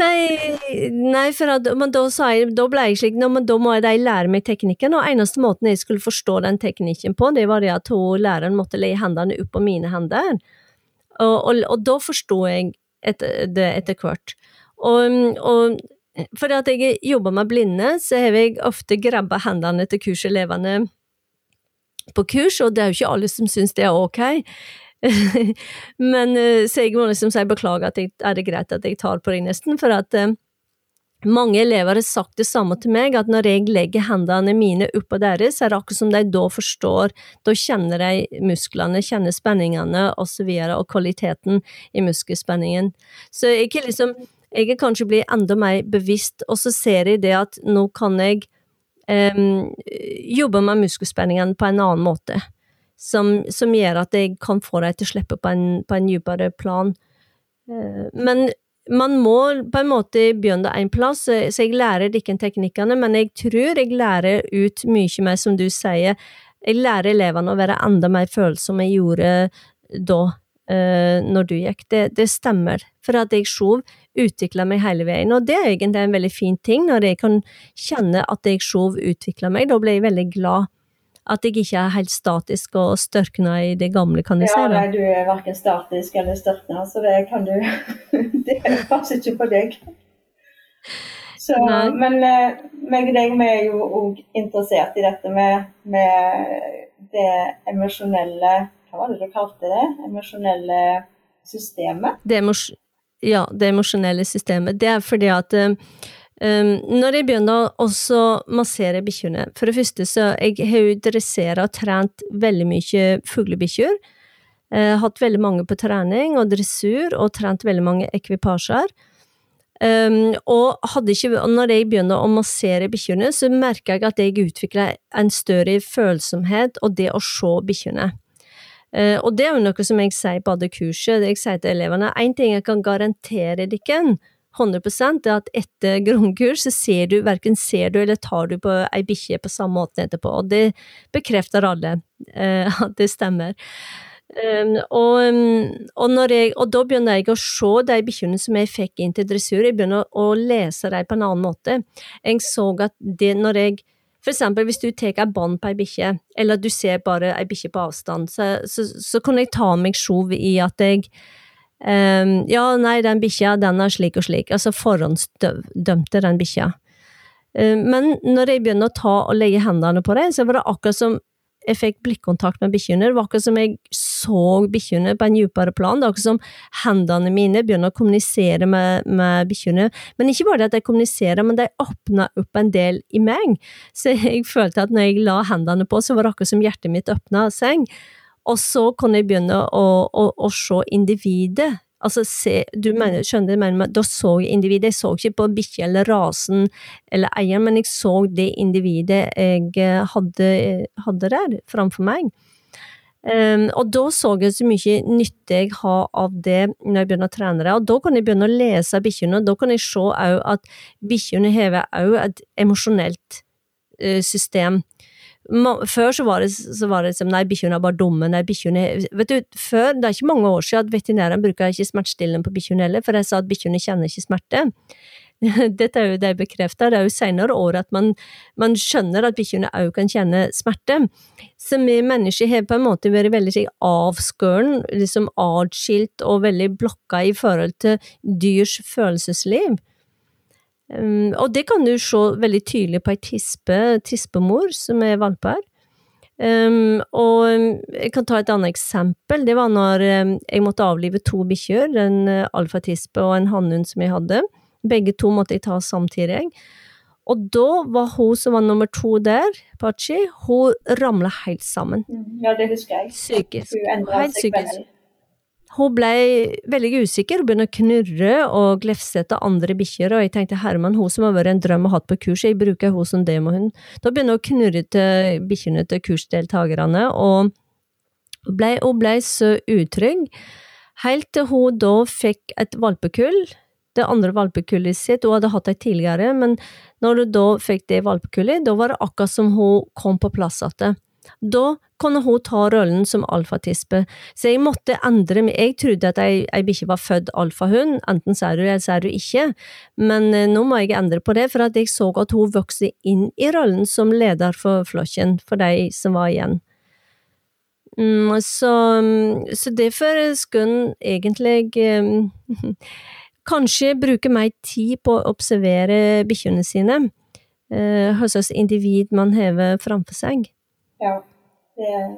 Nei, nei, for at, da, jeg, da, ble jeg slik, no, men da må de lære meg teknikken, og eneste måten jeg skulle forstå den teknikken på, det var det at hun, læreren måtte legge hendene opp på mine hender. Og, og, og da forsto jeg et, det etter hvert. Og, og fordi at jeg jobber med blinde, så har jeg ofte grabba hendene til kurselevene på kurs, og det er jo ikke alle som syns det er ok. (laughs) Men eh, så jeg må liksom si beklager at jeg, er det greit at jeg tar på deg nesten, for at uh, mange elever har sagt det samme til meg, at når jeg legger hendene mine oppå deres, er det akkurat som de da forstår, da kjenner de musklene, kjenner spenningene og så videre, og kvaliteten i muskelspenningen. Så jeg er liksom, jeg er kanskje blir enda mer bevisst, og så ser jeg det at nå kan jeg um, jobbe med muskelspenningen på en annen måte som, som, gjør at jeg kan få dem til å slippe på en, på en dypere plan. Eh, men man må på en måte begynne en plass, så jeg lærer ikke teknikkene, men jeg tror jeg lærer ut mye mer, som du sier. Jeg lærer elevene å være enda mer følsomme jeg gjorde da, eh, når du gikk. Det, det stemmer, for at jeg sjov utvikla meg hele veien, og det er egentlig en veldig fin ting, når jeg kan kjenne at jeg sjov utvikler meg. Da blir jeg veldig glad at jeg ikke er helt statisk og størkna i det gamle, kan jeg ja, si Ja, Nei, du er verken statisk eller størkna, så det kan du (laughs) Det passer ikke på deg. Så, men eh, meg og deg, vi er jo òg interessert i dette med, med det emosjonelle Hva var det du kalte det? Emosjonelle systemet? Det ja, det emosjonelle systemet. Det er fordi at uh, Um, når jeg begynner å massere bikkjene For det første så jeg har jo dressert og trent veldig mye fuglebikkjer. Uh, hatt veldig mange på trening og dressur, og trent veldig mange ekvipasjer. Um, og ikke, når jeg begynner å massere bikkjene, så merker jeg at jeg utvikler en større følsomhet og det å se bikkjene. Uh, og det er jo noe som jeg sier på alle kurset. Jeg sier til elevene én ting jeg kan garantere dere, 100 er at etter grunnkurs så ser du, verken ser du eller tar du på ei bikkje på samme måte etterpå, og det bekrefter alle eh, (laughs) at det stemmer. Um, og, og, jeg, og, da begynner jeg å se de bikkjene som jeg fikk inn til dressur, jeg begynner å, lese dem på en annen måte. Jeg så at det når jeg for eksempel hvis du tar et bånd på ei bikkje, eller du ser bare ei bikkje på avstand, så, så, så kunne jeg ta meg sjov i at jeg Um, ja, nei, den bikkja, den er slik og slik. Altså forhåndsdømte den bikkja. Um, men når jeg begynner å ta og legge hendene på dem, så var det akkurat som jeg fikk blikkontakt med bikkjene. Det var akkurat som jeg så bikkjene på en dypere plan. Det var akkurat som hendene mine begynner å kommunisere med, med bikkjene. Men ikke bare det at de kommuniserer, men de åpna opp en del i meg. Så jeg følte at når jeg la hendene på, så var det akkurat som hjertet mitt åpna seg. Og så kan jeg begynne å, å, å se individet Altså, se, du mener, skjønner du Da så jeg individet. Jeg så ikke på bikkja eller rasen eller eieren, men jeg så det individet jeg eh, hadde, hadde der framfor meg. Um, og da så jeg så mye nytte jeg har av det når jeg begynner å trene det. Og da kan jeg begynne å lese bikkjene, og da kan jeg se at bikkjene har et emosjonelt uh, system. Før så var det, så var liksom Nei, bikkjene er bare dumme. Nei, bikkjene Vet du, før, det er ikke mange år siden at veterinærene bruker ikke smertestillende på bikkjene heller, for jeg sa at bikkjene kjenner ikke smerte. (laughs) Dette er jo det bekrefta, det er jo senere år at man, man skjønner at bikkjene òg kan kjenne smerte. Så vi mennesker har på en måte vært veldig avskåren, liksom atskilt og veldig blokka i forhold til dyrs følelsesliv. Um, og det kan du se veldig tydelig på ei tispe, tispemor som er valper. Um, og jeg kan ta et annet eksempel. Det var når jeg måtte avlive to bikkjer, en uh, alfatispe og en hannhund som jeg hadde. Begge to måtte jeg ta samtidig. Og da var hun som var nummer to der, Pachi, hun ramla helt sammen. Mm, ja, det husker jeg. Psykisk. Helt psykisk. Hun ble veldig usikker og begynte å knurre og glefse etter andre bikkjer, og jeg tenkte herman, hun som har vært en drøm å ha på kurs, jeg bruker hun som demohund. Da begynner hun å knurre til bikkjene til kursdeltakerne, og ble, hun ble så utrygg, helt til hun da fikk et valpekull, det andre valpekullet sitt, hun hadde hatt det tidligere, men når hun da fikk det valpekullet, da var det akkurat som hun kom på plass igjen. Da kunne hun ta rollen som alfatispe, så jeg måtte endre meg. Jeg trodde at ei, ei bikkje var født alfahund, enten ser du det eller er du ikke, men eh, nå må jeg endre på det, for at jeg så at hun vokste inn i rollen som leder for flokken, for de som var igjen. Mm, så, så derfor skulle en egentlig um, (laughs) kanskje bruke mer tid på å observere bikkjene sine, hva slags individ man hever framfor seg. Ja, det er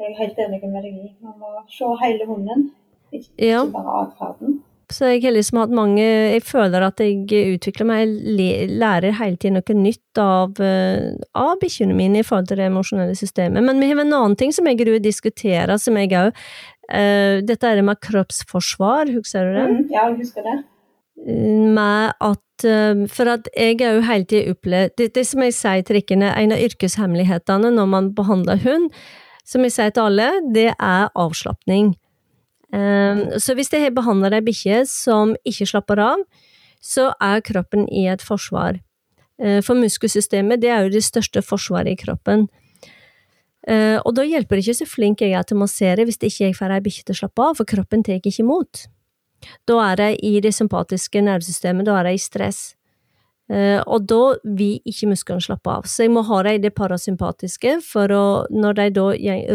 jeg helt enig med deg i. Man må se hele hunden, ikke ja. bare atferden. Så jeg har liksom hatt mange Jeg føler at jeg utvikler meg, jeg lærer hele tiden noe nytt av, eh, av bikkjene mine i forhold til det emosjonelle systemet. Men vi har en annen ting som jeg gruer diskutere, som jeg òg uh, eh, Dette er det med kroppsforsvar, husker du det? Mm, ja, jeg husker det. Med at Eh, for at jeg er jo hele tida opplevd det, det som jeg sier til trikkene, en av yrkeshemmelighetene når man behandler hund, som jeg sier til alle, det er avslapning. Um, så hvis jeg behandler ei bikkje som ikke slapper av, så er kroppen i et forsvar. Uh, for muskelsystemet, det er jo det største forsvaret i kroppen. Og da hjelper det ikke så flink jeg er til å massere hvis ikke jeg får ei bikkje til å slappe av, for kroppen tar ikke imot. Da er jeg i det sympatiske nervesystemet, da er jeg i stress. Uh, og da vil ikke musklene slappe av. Så jeg må ha dem i det parasympatiske, for å, når de da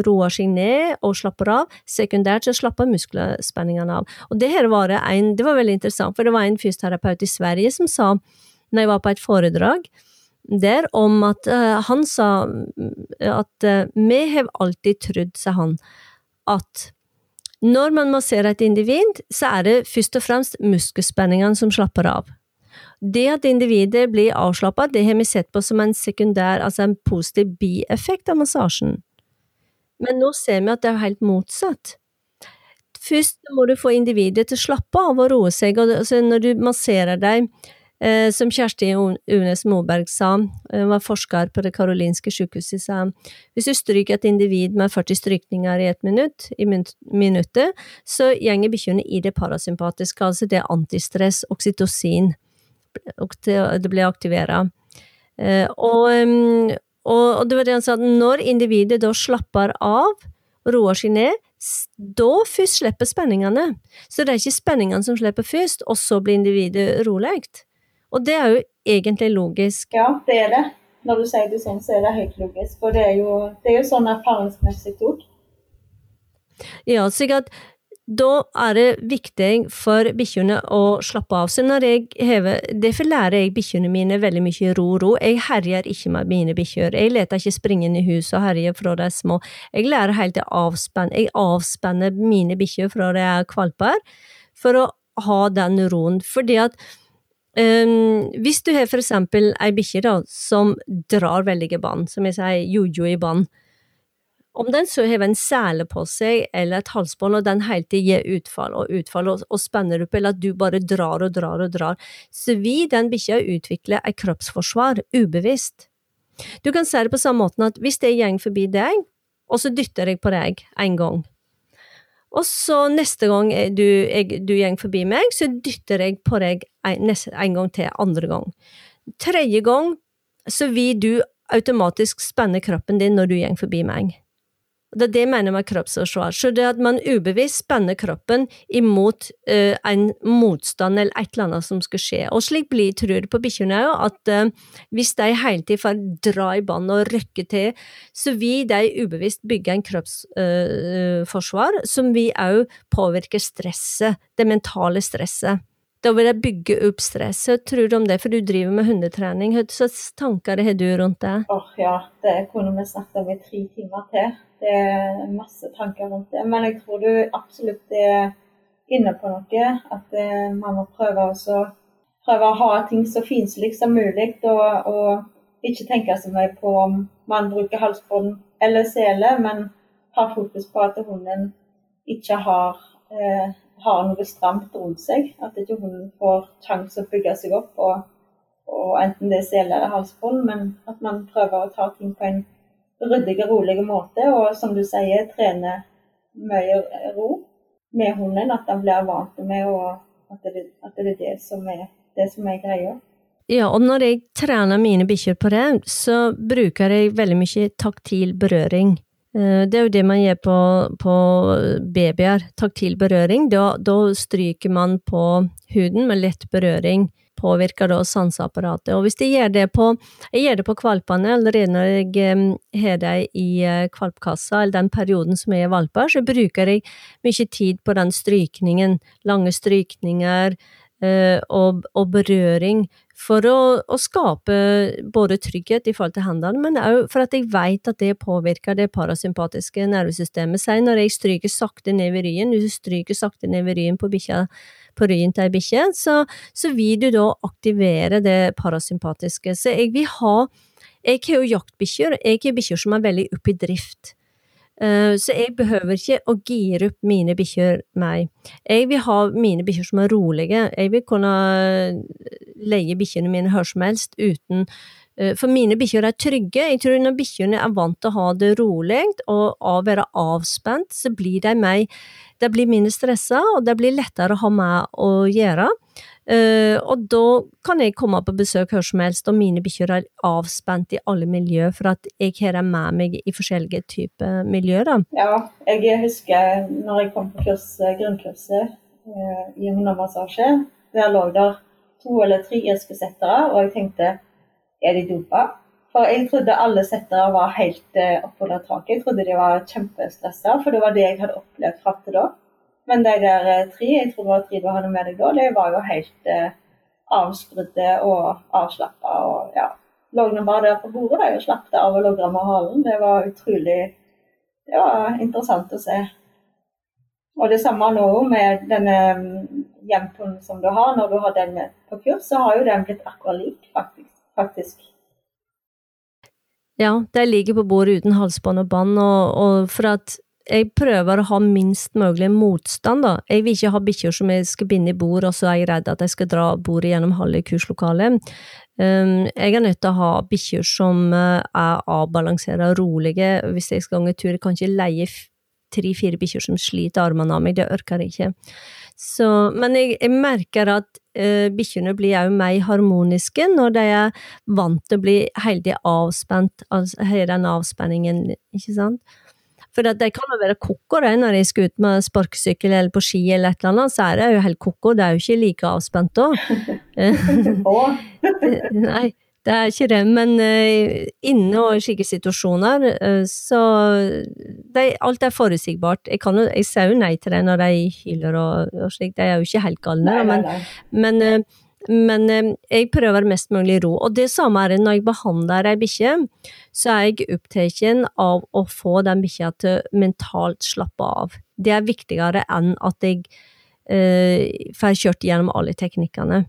roer seg ned og slapper av, sekundært så slapper muskelspenningene av. Og det her var en, det var veldig interessant, for det var en fysioterapeut i Sverige som sa, når jeg var på et foredrag der, om at uh, han sa at uh, vi har alltid trodd, sa han, at når man masserer et individ, så er det først og fremst muskelspenningene som slapper av. Det at individet blir avslappa, det har vi sett på som en sekundær, altså en positiv bieffekt av massasjen. Men nå ser vi at det er helt motsatt. Først må du få individet til å slappe av og roe seg, og altså når du masserer Eh, som Kjersti Unes Moberg sa, hun eh, var forsker på det karolinske sykehuset, sa hvis du stryker et individ med 40 strykninger i ett minutt, i minuttet, så gjenger bikkjene i det parasympatiske, altså det antistress, oksytocin, det blir aktivert. Eh, og, og, det var det han sa, når individet da slapper av, roer seg ned, da først slipper spenningene. Så det er ikke spenningene som slipper først, og så blir individet rolig. Og det er jo egentlig logisk. Ja, det er det. Når du sier det sånn, så er det helt logisk. For det er jo, det er jo sånn erfaringsmessig gjort. Ja, at da er det viktig for bikkjene å slappe av. Så når jeg hever, Derfor lærer jeg bikkjene mine veldig mye ro, ro. Jeg herjer ikke med mine bikkjer. Jeg leter ikke springe inn i huset og herje fra de er små. Jeg lærer helt til å avspenne. Jeg avspenner mine bikkjer fra de er kvalper, for å ha den roen. Fordi at um, hvis du har for eksempel ei bikkje som drar veldig i bånd, som jeg sier jojo i bånd, om den så har en sele på seg eller et halsbånd, og den hele tiden gir utfall og utfall og, og spenner opp, eller at du bare drar og drar og drar, så vil den bikkja utvikle et kroppsforsvar ubevisst. Du kan se det på samme måten at hvis jeg går forbi deg, og så dytter jeg på deg en gang, og så neste gang du, jeg, du går forbi meg, så dytter jeg på deg en, en gang til, andre gang. Tredje gang så vil du automatisk spenne kroppen din når du går forbi meg. Det er det jeg mener med kroppsforsvar. Så det at man ubevisst spenner kroppen imot uh, en motstand eller et eller annet som skal skje. Og slik blir, tror på bikkjene òg, at uh, hvis de hele tiden får dra i bånd og røkke til, så vil de ubevisst bygge en kroppsforsvar uh, som vil òg påvirke stresset, det mentale stresset. Da vil jeg bygge opp stresset. Tror du om det, for du driver med hundetrening. Hva slags tanker har du rundt det? Oh, ja, det kunne vi snakket om i tre timer til. Det er masse tanker rundt det. Men jeg tror du absolutt er inne på noe. At eh, man må prøve, også, prøve å ha ting så finslig som mulig. Og, og ikke tenke så mye på om man bruker halsbånd eller sele, men ha fokus på at hunden ikke har, eh, har noe stramt rundt seg. At ikke hunden får sjanse å bygge seg opp, og, og enten det er sele eller halsbånd, men at man prøver å ta ting på en ryddig og rolig måte. Og som du sier, trene mye ro med hunden. At han blir vant med og at det, at det er det som er, det som er greia. Ja, og når jeg trener mine bikkjer på det, så bruker jeg veldig mye taktil berøring. Eh, det er jo det man gjør på, på babyer, taktil berøring. Da, da stryker man på huden med lett berøring. Påvirker da sanseapparatet. Og hvis jeg gjør det på, jeg gjør det på kvalpene allerede når jeg har dem i valpkassa, kvalpkassa, eller den perioden som jeg er valper, så bruker jeg mye tid på den strykningen, lange strykninger eh, og, og berøring, for å, å, skape både trygghet i forhold til hendene, men òg for at jeg vet at det påvirker det parasympatiske nervesystemet. Si når jeg stryker sakte ned ved ryen, hvis du stryker sakte ned ved ryen på bikkja på ryen til ei bikkje, så, så, vil du da aktivere det parasympatiske. Så jeg vil ha Jeg har jo jaktbikkjer, jeg har bikkjer som er veldig oppe i drift. Uh, så jeg behøver ikke å gire opp mine bikkjer meg. Jeg vil ha mine bikkjer som er rolige. Jeg vil kunne leie bikkjene mine hvor som helst uten Eh, for mine bikkjer er trygge. Jeg tror når bikkjene er vant til å ha det rolig og være avspent, så blir de mer De blir mindre stressa, og det blir lettere å ha med å gjøre. Uh, og da kan jeg komme på besøk hvor som helst, og mine bikkjer er avspent i alle miljø, for at jeg har dem med meg i forskjellige typer miljøer. Ja, jeg husker når jeg kom på kurs, grunnkurset uh, i hundemassasje. Der lå der to eller tre irske settere, og jeg tenkte er de dopa? For jeg trodde alle settere var helt eh, oppunder taket. Jeg trodde de var kjempestressa, for det var det jeg hadde opplevd fram til da. Men de der eh, tre, jeg tror det var tre du hadde med deg da, de var jo helt eh, avsprudde og avslappa. Og ja, lå nå bare der på bordet der, og slapp av og logra med halen. Det var utrolig Det var interessant å se. Og det samme nå med denne mm, som du har. Når du har den på kurs, så har jo den blitt akkurat lik, faktisk faktisk. Ja, de ligger på bordet uten halsbånd og bånd, og, og, for at jeg prøver å ha minst mulig motstand, da. Jeg vil ikke ha bikkjer som jeg skal binde i bord, og så er jeg redd at jeg skal dra bordet gjennom halve kurslokalet. Um, jeg er nødt til å ha bikkjer som uh, er avbalanserte og rolige. Hvis jeg skal gå en tur, jeg kan ikke leie tre-fire bikkjer som sliter armene av meg, det orker jeg ikke. Så, men jeg, jeg, merker at uh, bikkjene blir òg mer harmoniske når de er vant til å bli heldig avspent, altså har den avspenningen, ikke sant. For de kan jo være koko når de skal ut med sparkesykkel eller på ski eller et eller annet, så er de jo helt koko, de er jo ikke like avspent da. (laughs) (laughs) Nei, det er ikke det. Men uh, inne og i slike situasjoner, uh, så de, Alt er forutsigbart. Jeg, kan, jeg sier jo nei til det når de hyler og, og slik, de er jo ikke helt galne, men, men, uh, men jeg prøver mest mulig ro. Og det samme er det når jeg behandler ei bikkje, så er jeg opptatt av å få den bikkja til mentalt slappe av. Det er viktigere enn at jeg får kjørt gjennom alle teknikkene.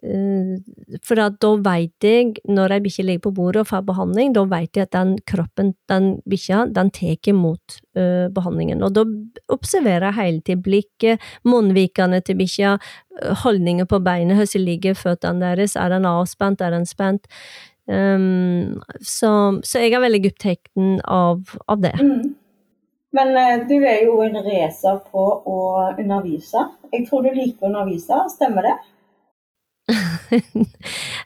Eh, for da veit jeg, når ei bikkje ligger på bordet og får behandling, da veit jeg at den kroppen, den bikkja, den tar imot uh, behandlingen. Og da observerer jeg hele tiden blikket, munnvikene til bikkja, eh, holdninger på beinet, hvordan ligger føttene deres, er den avspent, er den spent? Um, så, så, jeg er veldig opptatt av, av, det. Mm. Men du er jo en racer på å undervise. Jeg tror du liker å undervise, stemmer det?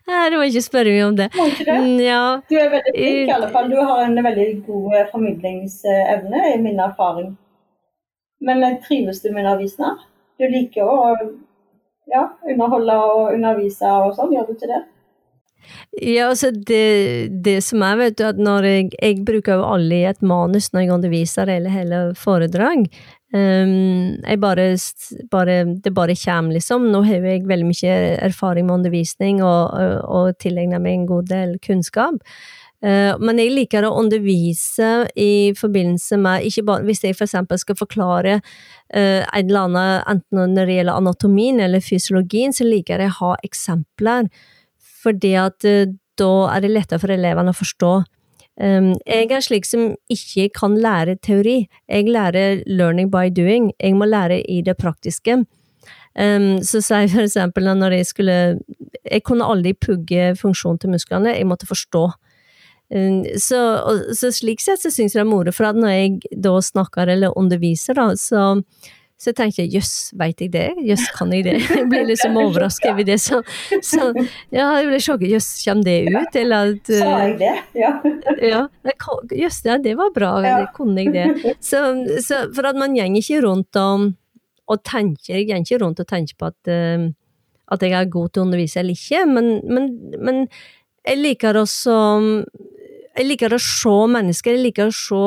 Nei, du må ikke spørre meg om det. Må ikke det? Mm, ja. Du er veldig flink i alle fall. Du har en veldig god eh, formidlingsevne, i min erfaring. Men eh, trives du med undervisning? Du liker å ja, underholde og undervise og sånn, gjør du ikke det? Ja, altså det, det som er, vet du, at når jeg, jeg bruker jo alle i et manus når jeg underviser eller hele foredrag. Um, jeg bare, bare, det bare kommer, liksom. Nå har jeg veldig mye erfaring med undervisning og, og, og tilegner meg en god del kunnskap. Uh, men jeg liker å undervise i forbindelse med ikke bare, Hvis jeg f.eks. For skal forklare uh, en eller annen, enten når det gjelder anatomien eller fysiologien, så liker jeg å ha eksempler. Fordi uh, da er det lettere for elevene å forstå jeg er slik som ikke kan lære teori. Jeg lærer learning by doing. Jeg må lære i det praktiske. Um, så sier jeg for eksempel når jeg skulle Jeg kunne aldri pugge funksjonen til musklene, jeg måtte forstå. Um, så, så, slik sett så syns jeg det er moro, for at når jeg da snakker eller underviser, da, så så jeg tenkte jøss, veit jeg det? Jøss, kan jeg det? (laughs) Jeg ble liksom overraska over det. Så, så ja, jeg ble sjokket. Jøss, kommer det ut? Eller at Sa jeg det? Ja. (laughs) ja jøss, ja, det var bra. Ja. Kunne jeg det? Så, så, for at man går ikke rundt og, og tenker Jeg går ikke rundt og tenker på at, uh, at jeg er god til å undervise eller ikke, men, men, men jeg liker også jeg liker å se mennesker, jeg liker å se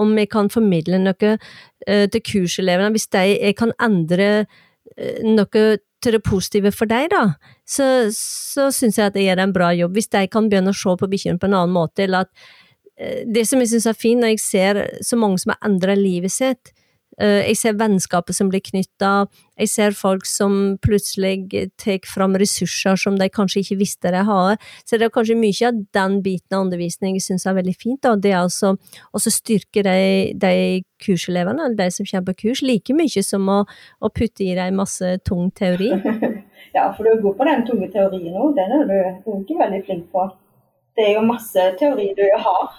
om jeg kan formidle noe uh, til kurselevene. Hvis de, jeg kan endre uh, noe til det positive for deg, da, så, så syns jeg at jeg gjør en bra jobb. Hvis de kan begynne å se på bikkjene på en annen måte, eller at Det som jeg syns er fint når jeg ser så mange som har endra livet sitt, Eh, jeg ser vennskapet som blir knytta, jeg ser folk som plutselig tar fram ressurser som de kanskje ikke visste de hadde. Så det er kanskje mye av den biten av undervisning jeg syns er veldig fint. Da. Det er altså å styrke de, de kurselevene, eller de som kommer på kurs, like mye som å, å putte i dem masse tung teori. (laughs) Ja, for du er god på den tunge teorien òg. Den er du ikke veldig flink på. Det er jo masse teori du har.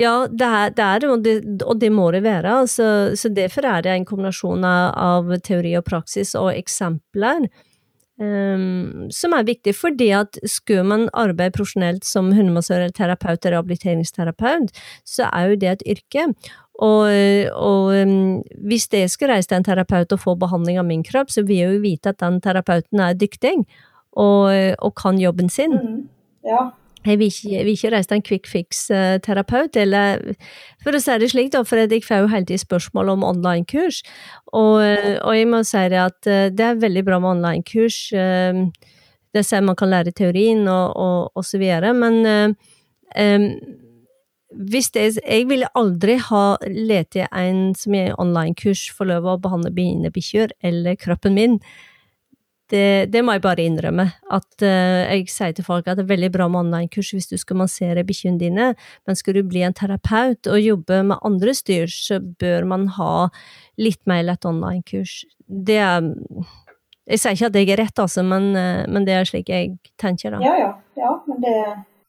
Ja, det er det, er, og, det og det må det være. Så, så derfor er det en kombinasjon av teori og praksis og eksempler. Um, som er viktig, fordi at skulle man arbeide profesjonelt som hundemassør eller terapeut eller rehabiliteringsterapeut, så er jo det et yrke. Og, og um, hvis jeg skal reise til en terapeut og få behandling av min kropp, så vil jeg jo vite at den terapeuten er dyktig og, og kan jobben sin. Mm, ja. Jeg vil ikke, vil ikke reise til en quick fix-terapeut, eller for å si det slik, da, for jeg får jo hele tiden spørsmål om online-kurs, og, og, jeg må si det at eh, det er veldig bra med online-kurs. Eh, det sier man kan lære teorien og, og, og så videre, men um, hvis det, jeg ville aldri ha lett etter en som er online-kurs for å behandle mine bikkjer eller kroppen min det, det, må jeg bare innrømme. At uh, jeg sier til folk at det er veldig bra med online-kurs hvis du skal massere bikkjene dine, men skal du bli en terapeut og jobbe med andre styr, så bør man ha litt mer lett online-kurs. Det er Jeg sier ikke at jeg er rett, altså, men, uh, men, det er slik jeg tenker, da. Ja, ja. ja men det,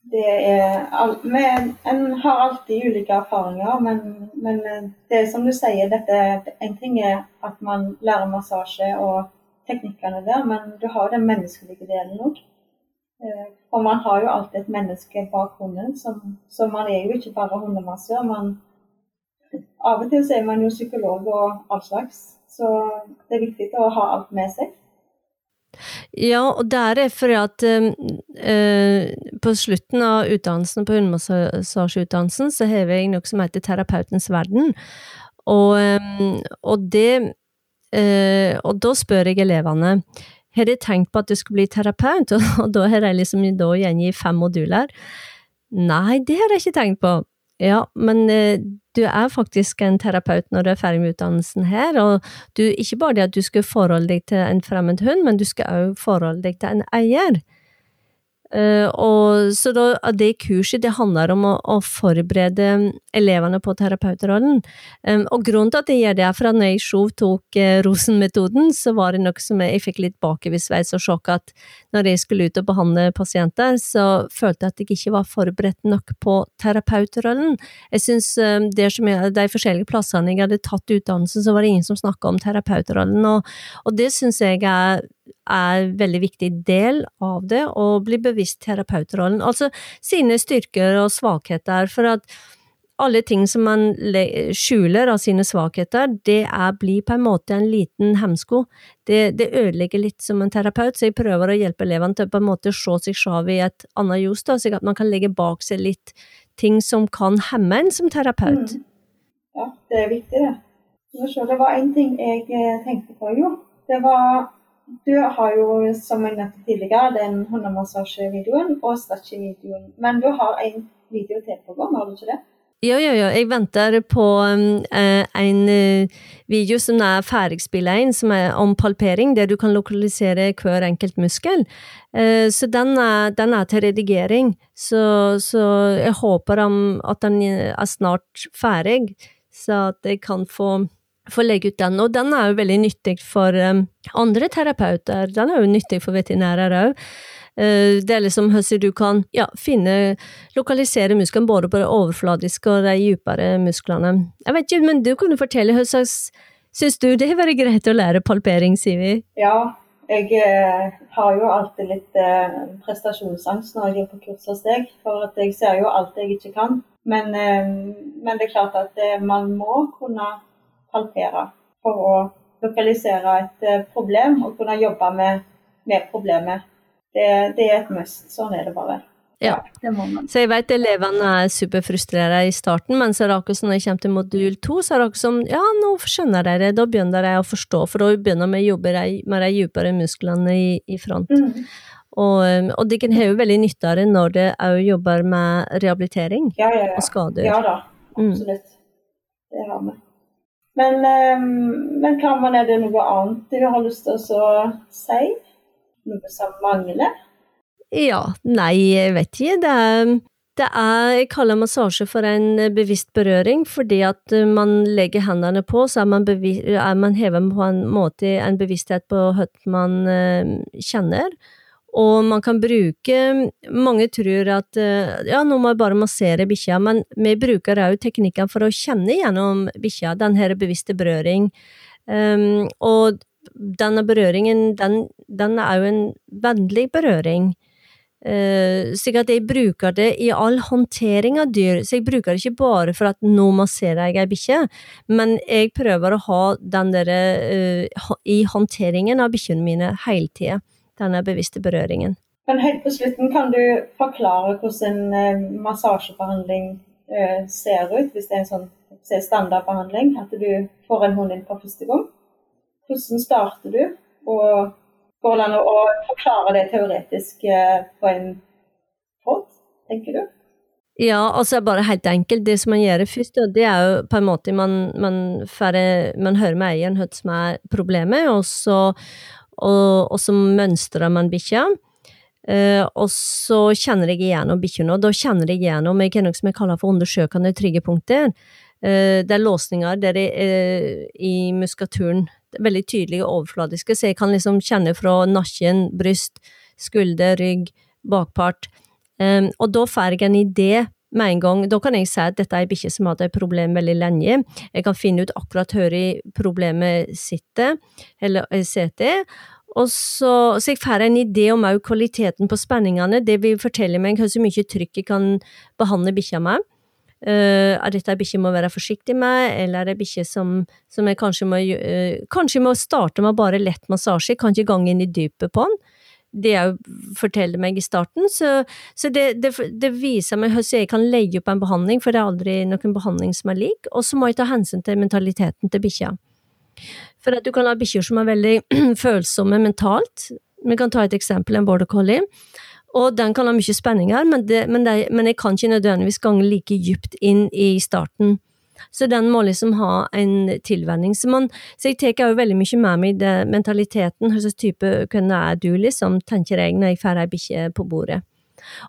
det er men, En har alltid ulike erfaringer, men, men eh, det er som du sier, dette, en ting er at man lærer massasje og teknikkene der, men du har den menneskelige delen òg. Og for man har jo alltid et menneske bak hunden, så man er jo ikke bare hundemassør. Man, av og til så er man jo psykolog og all slags, så det er viktig å ha alt med seg. Ja, og der er fordi at eh, på slutten av utdannelsen, på hundemassasjeutdannelsen, så har jeg noe som heter Terapeutens verden. Og, um, og det Og da spør jeg elevene har de tenkt på at du skulle bli terapeut, (laughs) og da har de liksom gjengitt fem moduler. Nei, det har jeg ikke tenkt på. Ja, men eh, du er faktisk en terapeut når du er ferdig med utdannelsen her, og du, ikke bare det at du skal forholde deg til en fremmed hund, men du skal også forholde deg til en eier. Uh, og, så da, det kurset det handler om å, å forberede elevene på terapeutrollen. Og grunnen til at jeg gjør det, er for at når jeg sjøl tok uh, Rosen-metoden, så var det noe som jeg, fikk litt bakoversveis og sjokk at når jeg skulle ut og behandle pasienter, så følte jeg at jeg ikke var forberedt nok på terapeutrollen. Jeg som jeg, De forskjellige plassene jeg hadde tatt utdannelsen, så var det ingen som snakka om terapeutrollen, og, og det syns jeg er er en veldig viktig del av det, å bli bevisst terapeutrollen. Altså sine styrker og svakheter, for at alle ting som man skjuler av sine svakheter, det er, blir på en måte en liten hemsko. Det, det, ødelegger litt som en terapeut, så jeg prøver å hjelpe elevene til på en måte å se seg selv i et annet ljus, slik at man kan legge bak seg litt ting som kan hemme en som terapeut. Mm. Ja, det er viktig, det. Det var én ting jeg eh, tenkte på, jo. Det var du har jo, som jeg nevnte tidligere, den hundemassasjevideoen og Stachi-videoen. Men du har en video til på gang, har du ikke det? Jo, jo, jo. Jeg venter på um, uh, en uh, video som er ferdigspilla inn, som er om palpering, der du kan lokalisere hver enkelt muskel. Uh, så den er, den er, til redigering. Så, så jeg håper om at den er snart ferdig, så at jeg kan få få legge ut den. Og den er jo veldig nyttig for um, andre terapeuter. Den er jo nyttig for veterinærer òg. Uh, det er liksom hvordan du kan ja, finne, lokalisere muskelen både på det overfladiske og de dypere musklene. Jeg vet ikke, men du jo fortelle hva slags Syns du det har vært greit å lære palpering, Sivi? Ja, jeg eh, har jo alltid litt eh, prestasjonsangst når jeg er på kurs hos deg, for at jeg ser jo alt jeg ikke kan. Men, eh, men det er klart at eh, man må kunne palpere for å lokalisere et eh, problem og kunne jobbe med, med problemet. Det, det, er et must. Sånn er det bare. Ja, det Så jeg vet elevene er superfrustrerte i starten, men så er det akkurat som når jeg kommer til modul to, så er det akkurat som ja, nå skjønner dere, da begynner dere å forstå, for da begynner vi å jobbe med de dypere musklene i, i front. Mm. Og, um, og de kan ha veldig nytte av det når de òg jobber med rehabilitering ja, ja, ja. og skader. Ja da, mm. absolutt. Mm. Det har vi. Men, ehm, men man, er det noe annet du har lyst til å si? Noe som mangler? Ja, nei, jeg vet ikke. Det er, det er, jeg kaller massasje for en bevisst berøring, fordi at man legger hendene på, så er man, bevis, er man hevet på en måte en bevissthet på hva man uh, kjenner. Og man kan bruke Mange tror at eh, ja, nå må jeg bare massere bikkja, men vi bruker òg teknikker for å kjenne gjennom bikkja, denne bevisste berøring. Um, og denne berøringen, den, den er jo en vennlig berøring. Uh, slik at jeg bruker det i all håndtering av dyr, så jeg bruker det ikke bare for at nå masserer jeg ei bikkje, men jeg prøver å ha den derre uh, i håndteringen av bikkjene mine hele tida denne bevisste berøringen. Men helt på slutten, kan du forklare hvordan en eh, massasjebehandling eh, ser ut, hvis det er en sånn standardbehandling, at du får en hund inn på første gang? Hvordan starter du? Og går det an å forklare det teoretisk eh, på en pod, tenker du? Ja, altså bare helt enkelt. Det som man gjør først, det er jo på en måte man, man, færre, man hører med eieren hva som er problemet, og så, og, og så mønstrer man bikkja. Uh, og så kjenner jeg igjennom bikkjene, og da kjenner jeg igjennom jeg noe som jeg kaller for undersøkende tryggepunkter. Uh, det er låsninger der det er uh, i er veldig tydelige og overfladiske, så jeg kan liksom kjenne fra nakken, bryst, skulder, rygg, bakpart. Um, og da får jeg en idé med en gang. Da kan jeg si at dette er ei bikkje som har hatt et problem veldig lenge. Jeg kan finne ut akkurat hvor problemet sitter, eller sitter. Og så, så jeg får en idé om også kvaliteten på spenningene. Det vil fortelle meg hvor mye trykk jeg kan behandle bikkja med. Uh, er dette ei bikkje må være forsiktig med, eller er det bikkje som, som, jeg kanskje må uh, Kanskje må starte med bare lett massasje, kan ikke gange inn i dypet på den. Det jeg forteller meg i starten. Så, så det, det, det, viser meg hvordan jeg kan legge opp en behandling, for det er aldri noen behandling som er lik. Og så må jeg ta hensyn til mentaliteten til bikkja. For at du kan ha bikkjer som er veldig (clears throat) følsomme mentalt. Vi kan ta et eksempel, en border collie. Og den kan ha mye spenninger, men, det, men, men jeg kan ikke nødvendigvis gange like dypt inn i starten. Så den må liksom ha en tilvenning. Så, man, så jeg tar jo veldig mye med meg det, mentaliteten, hva slags type hvem er du, liksom, tenker jeg når jeg får ei bikkje på bordet.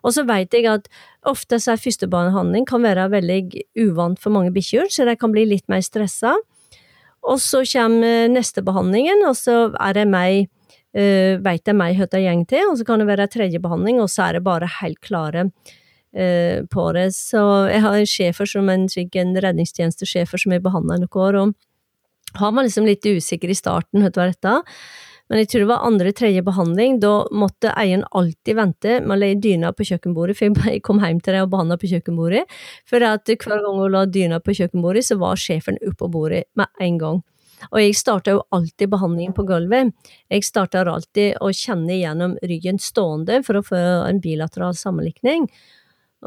Og så vet jeg at ofte så er førstebehandling kan være veldig uvant for mange bikkjer, så de kan bli litt mer stressa. Og så kommer neste behandlingen, og så er det meg uh, vet jeg meg hva det går til, og så kan det være tredje behandling, og så er det bare helt klare på det. Så jeg har en sjefer som en, en redningstjenestesjefer som jeg behandla noen år, og har var liksom litt usikker i starten, hva var dette? Men jeg tror det var andre-tredje behandling. Da måtte eieren alltid vente med å legge dyna på kjøkkenbordet, for jeg kom hjem til deg og behandla på kjøkkenbordet. For at hver gang hun la dyna på kjøkkenbordet, så var sjefen oppå bordet med en gang. Og jeg starta jo alltid behandlingen på gulvet. Jeg starter alltid å kjenne igjennom ryggen stående for å få en bilateral sammenlikning,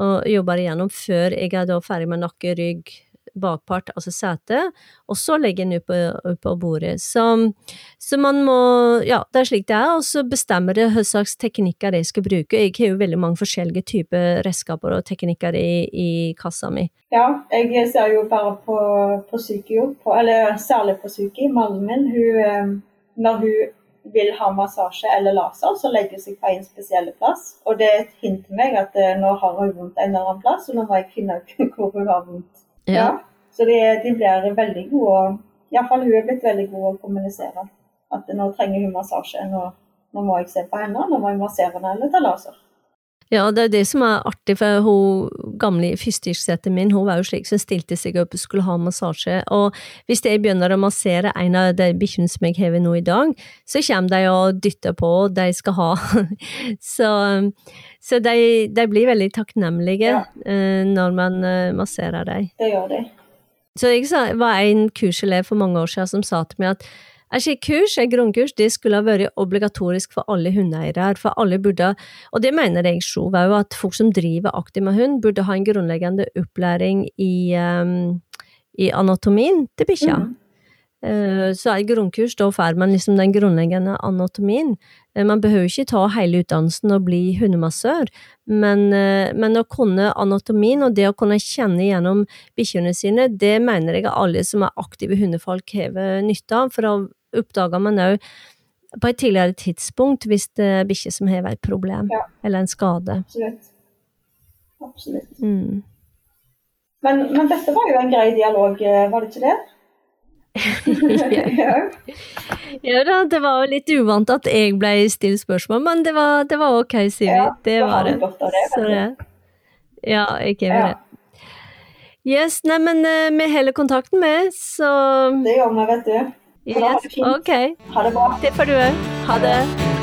og jobber igjennom før jeg er da ferdig med nakke, rygg, bakpart, altså setet, og så legger den ut på, på bordet. Så, så, man må Ja, det er slik det er, og så bestemmer det hva slags teknikker jeg skal bruke. Jeg har jo veldig mange forskjellige typer redskaper og teknikker i, i, kassa mi. Ja, jeg ser jo bare på, på Sykio, eller særlig på Syki, mannen min. Hun, eh, når hun vil ha massasje eller laser, så legger hun seg på en spesiell plass. Og det er et hint til meg at eh, nå har hun vondt en eller annen plass, og nå må jeg finne ut (laughs) hvor hun har vondt. Ja. ja. Så de, de, blir veldig gode, iallfall hun er blitt veldig god å kommunisere. At nå trenger hun massasje, nå, nå må jeg se på henne, nå må jeg massere henne eller ta laser. Ja, det er det som er artig, for hun gamle fyrstikksetteren min, hun var jo slik som stilte seg opp og skulle ha massasje, og hvis jeg begynner å massere en av de bikkjene som jeg har nå i dag, så kommer de og dytter på, og de skal ha. (laughs) så, så de, de, blir veldig takknemlige ja. uh, når man uh, masserer dem. Det gjør de. Så jeg var en kurselev for mange år siden som sa til meg at et slikt kurs, et grunnkurs, det skulle ha vært obligatorisk for alle hundeeiere, for alle burde, og det mener jeg sjøl òg, at folk som driver aktivt med hund, burde ha en grunnleggende opplæring i, um, i anatomien til bikkja. Mm. Uh, så er grunnkurs, da får man liksom den grunnleggende anatomien. Uh, man behøver ikke ta hele utdannelsen og bli hundemassør, men, uh, men, å kunne anatomien og det å kunne kjenne gjennom bikkjene sine, det mener jeg alle som er aktive hundefolk har nytte av, for å oppdager man òg på et tidligere tidspunkt hvis det er bikkjer som har et problem ja. eller en skade. Absolutt. Absolutt. Mm. Men, men, dette var jo en grei dialog, eh, var det ikke det? (laughs) (laughs) ja. ja da, det var jo litt uvant at jeg ble stilt spørsmål, men det var, det var ok, Sivi. Ja, det var det. det, Så det. Ja, jeg er ja. det. Yes, nei, men vi holder kontakten med, så Det gjør vi, vet du. Yes, ok. Ha det bra. Det får du òg. Ha det.